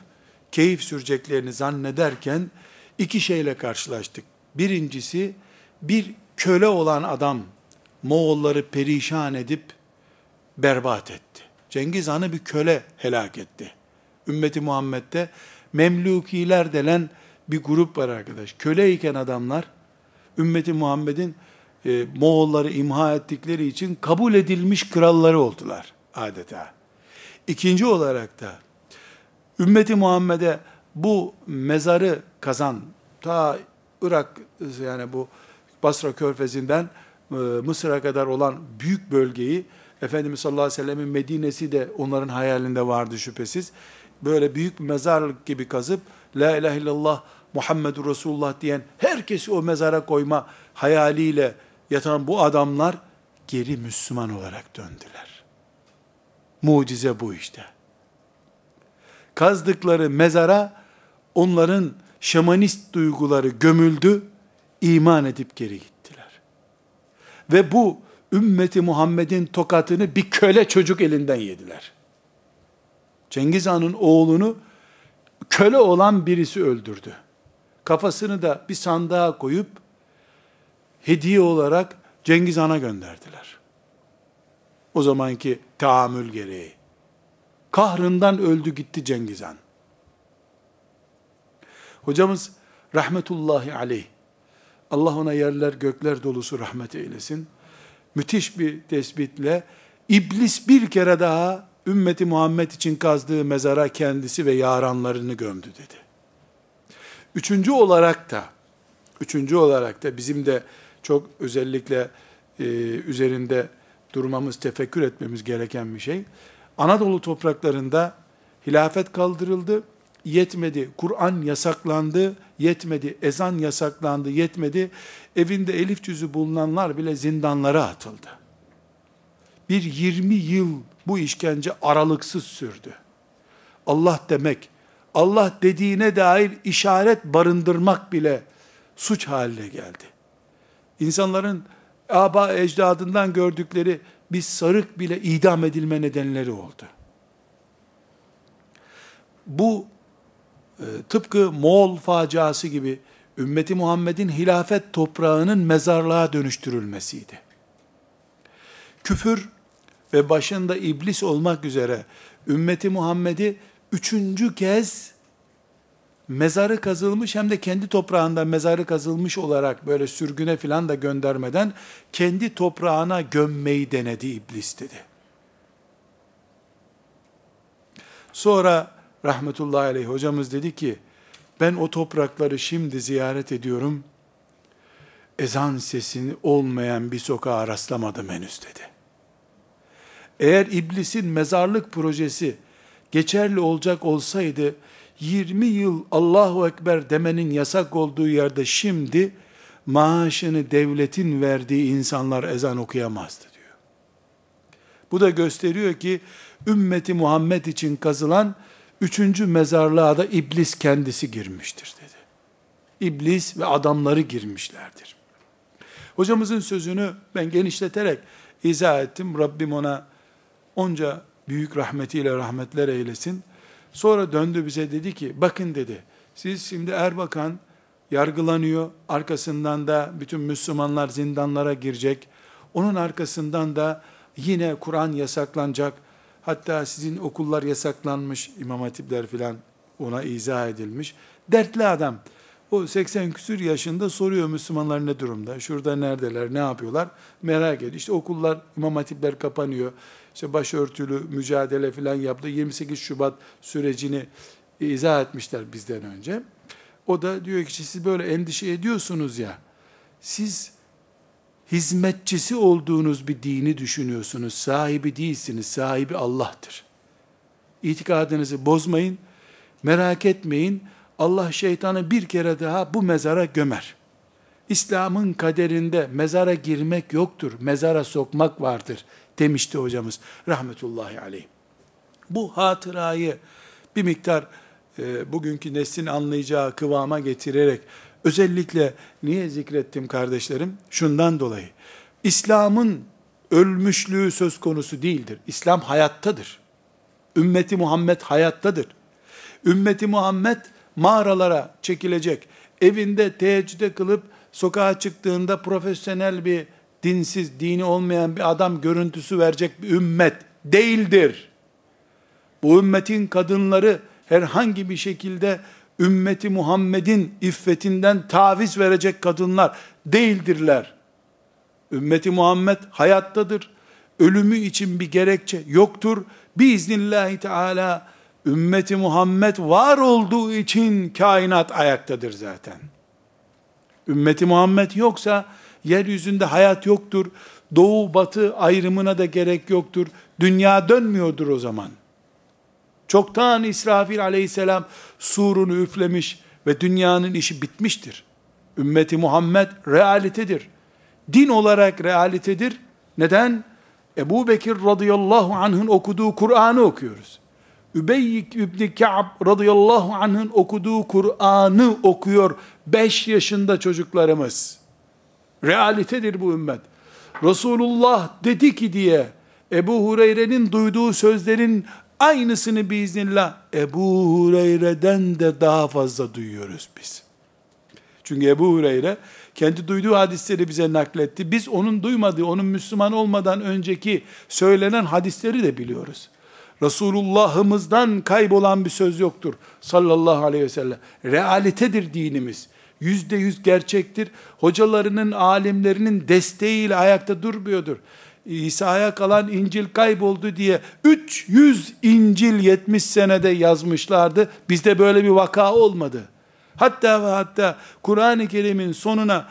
keyif süreceklerini zannederken iki şeyle karşılaştık. Birincisi bir köle olan adam Moğolları perişan edip berbat etti. Cengiz Han'ı bir köle helak etti. Ümmeti Muhammed'de Memlukiler denen bir grup var arkadaş. Köleyken adamlar ümmeti Muhammed'in e, Moğolları imha ettikleri için kabul edilmiş kralları oldular adeta. İkinci olarak da ümmeti Muhammed'e bu mezarı kazan ta Irak yani bu Basra Körfezi'nden e, Mısır'a kadar olan büyük bölgeyi Efendimiz sallallahu aleyhi ve sellemin Medine'si de onların hayalinde vardı şüphesiz. Böyle büyük bir mezarlık gibi kazıp La ilahe illallah Muhammedur Resulullah diyen herkesi o mezara koyma hayaliyle yatan bu adamlar geri Müslüman olarak döndüler. Mucize bu işte. Kazdıkları mezara onların şamanist duyguları gömüldü, iman edip geri gittiler. Ve bu ümmeti Muhammed'in tokatını bir köle çocuk elinden yediler. Cengiz Han'ın oğlunu köle olan birisi öldürdü. Kafasını da bir sandığa koyup hediye olarak Cengiz Han'a gönderdiler. O zamanki tahammül gereği. Kahrından öldü gitti Cengiz Han. Hocamız rahmetullahi aleyh, Allah ona yerler gökler dolusu rahmet eylesin. Müthiş bir tespitle iblis bir kere daha ümmeti Muhammed için kazdığı mezara kendisi ve yaranlarını gömdü dedi. Üçüncü olarak da, üçüncü olarak da bizim de çok özellikle e, üzerinde durmamız, tefekkür etmemiz gereken bir şey. Anadolu topraklarında hilafet kaldırıldı. Yetmedi. Kur'an yasaklandı. Yetmedi. Ezan yasaklandı. Yetmedi. Evinde elif cüzü bulunanlar bile zindanlara atıldı. Bir 20 yıl bu işkence aralıksız sürdü. Allah demek, Allah dediğine dair işaret barındırmak bile suç haline geldi. İnsanların aba ecdadından gördükleri bir sarık bile idam edilme nedenleri oldu. Bu tıpkı Moğol faciası gibi ümmeti Muhammed'in hilafet toprağının mezarlığa dönüştürülmesiydi. Küfür ve başında iblis olmak üzere ümmeti Muhammed'i üçüncü kez mezarı kazılmış hem de kendi toprağında mezarı kazılmış olarak böyle sürgüne filan da göndermeden kendi toprağına gömmeyi denedi iblis dedi. Sonra rahmetullahi aleyh hocamız dedi ki ben o toprakları şimdi ziyaret ediyorum. Ezan sesini olmayan bir sokağa rastlamadım henüz dedi. Eğer iblisin mezarlık projesi geçerli olacak olsaydı 20 yıl Allahu Ekber demenin yasak olduğu yerde şimdi maaşını devletin verdiği insanlar ezan okuyamazdı diyor. Bu da gösteriyor ki ümmeti Muhammed için kazılan üçüncü mezarlığa da iblis kendisi girmiştir dedi. İblis ve adamları girmişlerdir. Hocamızın sözünü ben genişleterek izah ettim. Rabbim ona onca büyük rahmetiyle rahmetler eylesin. Sonra döndü bize dedi ki, bakın dedi, siz şimdi Erbakan yargılanıyor, arkasından da bütün Müslümanlar zindanlara girecek, onun arkasından da yine Kur'an yasaklanacak, hatta sizin okullar yasaklanmış, imam hatipler filan ona izah edilmiş. Dertli adam, o 80 küsür yaşında soruyor Müslümanlar ne durumda, şurada neredeler, ne yapıyorlar, merak ediyor. İşte okullar, imam hatipler kapanıyor, işte başörtülü mücadele falan yaptı. 28 Şubat sürecini izah etmişler bizden önce. O da diyor ki siz böyle endişe ediyorsunuz ya, siz hizmetçisi olduğunuz bir dini düşünüyorsunuz. Sahibi değilsiniz, sahibi Allah'tır. İtikadınızı bozmayın, merak etmeyin. Allah şeytanı bir kere daha bu mezara gömer. İslam'ın kaderinde mezara girmek yoktur, mezara sokmak vardır demişti hocamız rahmetullahi aleyh. Bu hatırayı bir miktar e, bugünkü neslin anlayacağı kıvama getirerek özellikle niye zikrettim kardeşlerim? Şundan dolayı. İslam'ın ölmüşlüğü söz konusu değildir. İslam hayattadır. Ümmeti Muhammed hayattadır. Ümmeti Muhammed mağaralara çekilecek. Evinde teheccüde kılıp sokağa çıktığında profesyonel bir dinsiz, dini olmayan bir adam görüntüsü verecek bir ümmet değildir. Bu ümmetin kadınları herhangi bir şekilde ümmeti Muhammed'in iffetinden taviz verecek kadınlar değildirler. Ümmeti Muhammed hayattadır. Ölümü için bir gerekçe yoktur. Biiznillahü Teala ümmeti Muhammed var olduğu için kainat ayaktadır zaten. Ümmeti Muhammed yoksa yeryüzünde hayat yoktur. Doğu batı ayrımına da gerek yoktur. Dünya dönmüyordur o zaman. Çoktan İsrafil aleyhisselam surunu üflemiş ve dünyanın işi bitmiştir. Ümmeti Muhammed realitedir. Din olarak realitedir. Neden? Ebu Bekir radıyallahu anh'ın okuduğu Kur'an'ı okuyoruz. Übey İbni Ka'b radıyallahu anh'ın okuduğu Kur'an'ı okuyor 5 yaşında çocuklarımız. Realitedir bu ümmet. Resulullah dedi ki diye Ebu Hureyre'nin duyduğu sözlerin aynısını biiznillah Ebu Hureyre'den de daha fazla duyuyoruz biz. Çünkü Ebu Hureyre kendi duyduğu hadisleri bize nakletti. Biz onun duymadığı, onun Müslüman olmadan önceki söylenen hadisleri de biliyoruz. Resulullah'ımızdan kaybolan bir söz yoktur. Sallallahu aleyhi ve sellem. Realitedir dinimiz yüzde yüz gerçektir. Hocalarının, alimlerinin desteğiyle ayakta durmuyordur. İsa'ya kalan İncil kayboldu diye 300 İncil 70 senede yazmışlardı. Bizde böyle bir vaka olmadı. Hatta ve hatta Kur'an-ı Kerim'in sonuna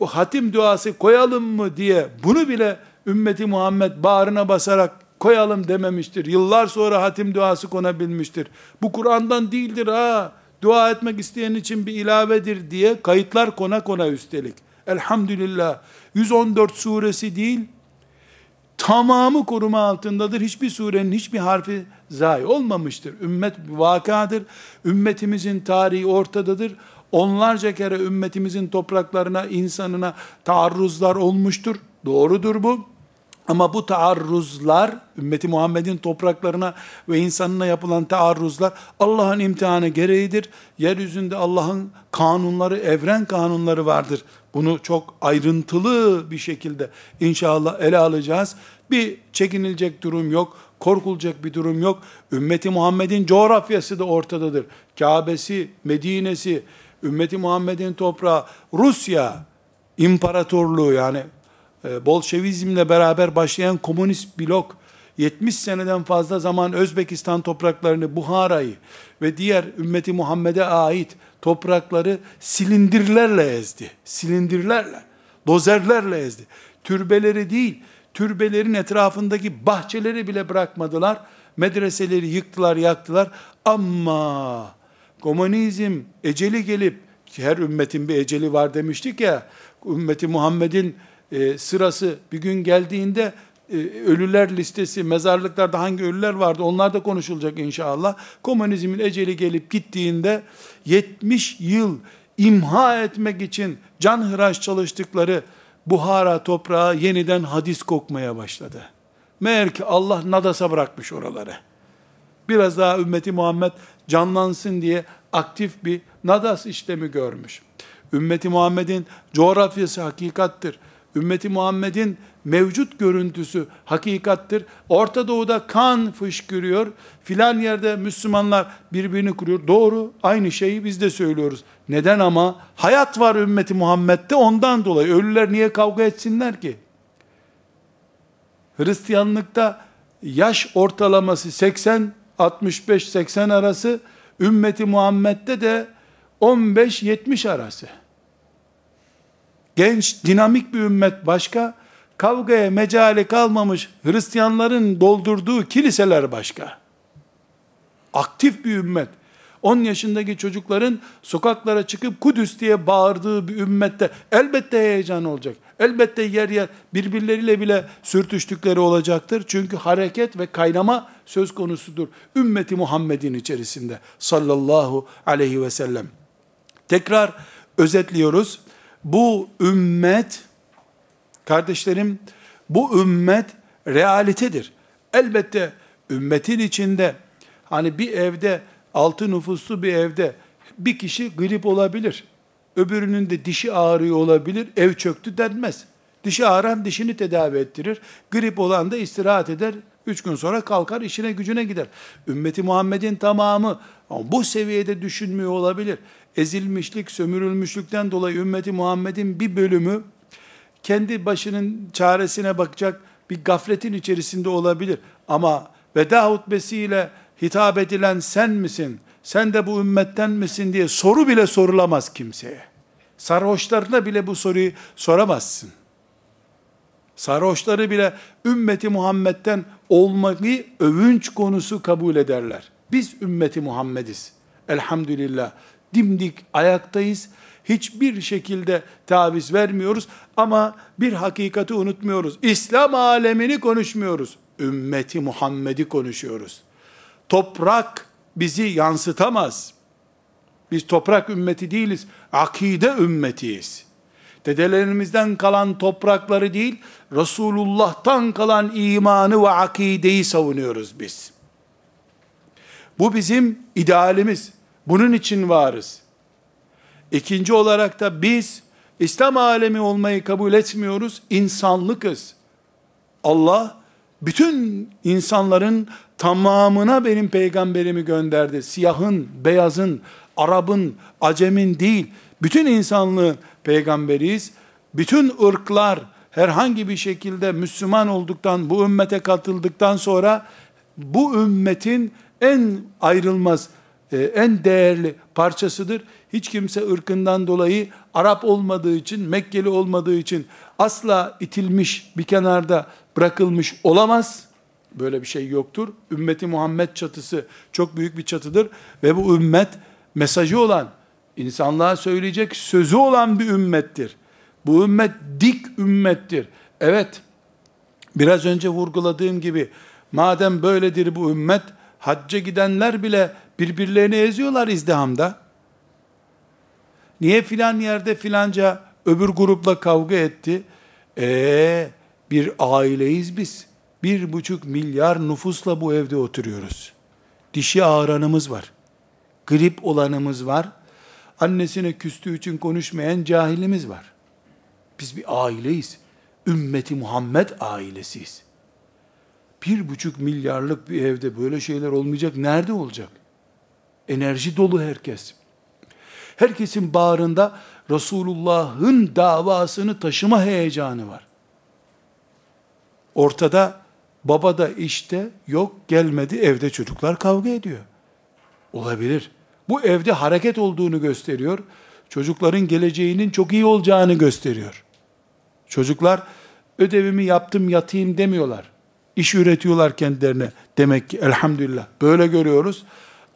hatim duası koyalım mı diye bunu bile ümmeti Muhammed bağrına basarak koyalım dememiştir. Yıllar sonra hatim duası konabilmiştir. Bu Kur'an'dan değildir ha. Dua etmek isteyen için bir ilavedir diye kayıtlar kona kona üstelik. Elhamdülillah. 114 suresi değil, tamamı koruma altındadır. Hiçbir surenin hiçbir harfi zayi olmamıştır. Ümmet vakadır. Ümmetimizin tarihi ortadadır. Onlarca kere ümmetimizin topraklarına, insanına taarruzlar olmuştur. Doğrudur bu. Ama bu taarruzlar, ümmeti Muhammed'in topraklarına ve insanına yapılan taarruzlar Allah'ın imtihanı gereğidir. Yeryüzünde Allah'ın kanunları, evren kanunları vardır. Bunu çok ayrıntılı bir şekilde inşallah ele alacağız. Bir çekinilecek durum yok, korkulacak bir durum yok. Ümmeti Muhammed'in coğrafyası da ortadadır. Kabe'si, Medine'si, ümmeti Muhammed'in toprağı, Rusya imparatorluğu yani Bolşevizmle beraber başlayan komünist blok 70 seneden fazla zaman Özbekistan topraklarını, Buhara'yı ve diğer ümmeti Muhammed'e ait toprakları silindirlerle ezdi. Silindirlerle, dozerlerle ezdi. Türbeleri değil, türbelerin etrafındaki bahçeleri bile bırakmadılar. Medreseleri yıktılar, yaktılar. Ama komünizm eceli gelip, her ümmetin bir eceli var demiştik ya, ümmeti Muhammed'in e, sırası bir gün geldiğinde e, ölüler listesi, mezarlıklarda hangi ölüler vardı onlar da konuşulacak inşallah. Komünizmin eceli gelip gittiğinde 70 yıl imha etmek için canhıraş çalıştıkları Buhara toprağı yeniden hadis kokmaya başladı. Meğer ki Allah nadasa bırakmış oraları. Biraz daha ümmeti Muhammed canlansın diye aktif bir nadas işlemi görmüş. Ümmeti Muhammed'in coğrafyası hakikattir ümmeti Muhammed'in mevcut görüntüsü hakikattir. Orta Doğu'da kan fışkırıyor. Filan yerde Müslümanlar birbirini kuruyor. Doğru. Aynı şeyi biz de söylüyoruz. Neden ama? Hayat var ümmeti Muhammed'de ondan dolayı. Ölüler niye kavga etsinler ki? Hristiyanlıkta yaş ortalaması 80 65 80 arası ümmeti Muhammed'de de 15 70 arası. Genç, dinamik bir ümmet başka, kavgaya mecali kalmamış Hristiyanların doldurduğu kiliseler başka. Aktif bir ümmet. 10 yaşındaki çocukların sokaklara çıkıp Kudüs diye bağırdığı bir ümmette elbette heyecan olacak. Elbette yer yer birbirleriyle bile sürtüştükleri olacaktır. Çünkü hareket ve kaynama söz konusudur. Ümmeti Muhammed'in içerisinde sallallahu aleyhi ve sellem. Tekrar özetliyoruz bu ümmet, kardeşlerim, bu ümmet realitedir. Elbette ümmetin içinde, hani bir evde, altı nüfuslu bir evde, bir kişi grip olabilir. Öbürünün de dişi ağrıyor olabilir, ev çöktü denmez. Dişi ağıran dişini tedavi ettirir. Grip olan da istirahat eder. Üç gün sonra kalkar işine gücüne gider. Ümmeti Muhammed'in tamamı bu seviyede düşünmüyor olabilir ezilmişlik, sömürülmüşlükten dolayı ümmeti Muhammed'in bir bölümü kendi başının çaresine bakacak bir gafletin içerisinde olabilir. Ama veda hutbesiyle hitap edilen sen misin? Sen de bu ümmetten misin diye soru bile sorulamaz kimseye. Sarhoşlarına bile bu soruyu soramazsın. Sarhoşları bile ümmeti Muhammed'den olmayı övünç konusu kabul ederler. Biz ümmeti Muhammediz. Elhamdülillah dimdik ayaktayız. Hiçbir şekilde taviz vermiyoruz ama bir hakikati unutmuyoruz. İslam alemini konuşmuyoruz. Ümmeti Muhammed'i konuşuyoruz. Toprak bizi yansıtamaz. Biz toprak ümmeti değiliz. Akide ümmetiyiz. Dedelerimizden kalan toprakları değil, Resulullah'tan kalan imanı ve akideyi savunuyoruz biz. Bu bizim idealimiz. Bunun için varız. İkinci olarak da biz İslam alemi olmayı kabul etmiyoruz. İnsanlıkız. Allah bütün insanların tamamına benim peygamberimi gönderdi. Siyahın, beyazın, Arap'ın, Acem'in değil. Bütün insanlığın peygamberiyiz. Bütün ırklar herhangi bir şekilde Müslüman olduktan, bu ümmete katıldıktan sonra bu ümmetin en ayrılmaz en değerli parçasıdır. Hiç kimse ırkından dolayı Arap olmadığı için, Mekkeli olmadığı için asla itilmiş bir kenarda bırakılmış olamaz. böyle bir şey yoktur. Ümmeti Muhammed çatısı çok büyük bir çatıdır ve bu ümmet mesajı olan, insanlığa söyleyecek sözü olan bir ümmettir. Bu ümmet dik ümmettir. Evet, biraz önce vurguladığım gibi, madem böyledir bu ümmet, hacca gidenler bile birbirlerini eziyorlar izdihamda. Niye filan yerde filanca öbür grupla kavga etti? Ee, bir aileyiz biz. Bir buçuk milyar nüfusla bu evde oturuyoruz. Dişi ağıranımız var. Grip olanımız var. Annesine küstüğü için konuşmayan cahilimiz var. Biz bir aileyiz. Ümmeti Muhammed ailesiyiz. Bir buçuk milyarlık bir evde böyle şeyler olmayacak. Nerede olacak? Enerji dolu herkes. Herkesin bağrında Resulullah'ın davasını taşıma heyecanı var. Ortada baba da işte yok gelmedi evde çocuklar kavga ediyor. Olabilir. Bu evde hareket olduğunu gösteriyor. Çocukların geleceğinin çok iyi olacağını gösteriyor. Çocuklar ödevimi yaptım yatayım demiyorlar. İş üretiyorlar kendilerine. Demek ki elhamdülillah böyle görüyoruz.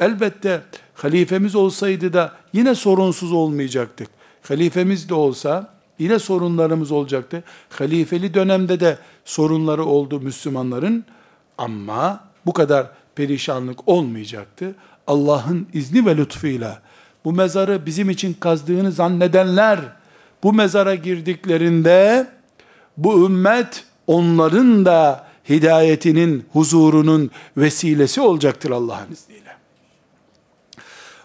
Elbette halifemiz olsaydı da yine sorunsuz olmayacaktık. Halifemiz de olsa yine sorunlarımız olacaktı. Halifeli dönemde de sorunları oldu Müslümanların ama bu kadar perişanlık olmayacaktı. Allah'ın izni ve lütfuyla bu mezarı bizim için kazdığını zannedenler bu mezara girdiklerinde bu ümmet onların da hidayetinin, huzurunun vesilesi olacaktır Allah'ın izniyle.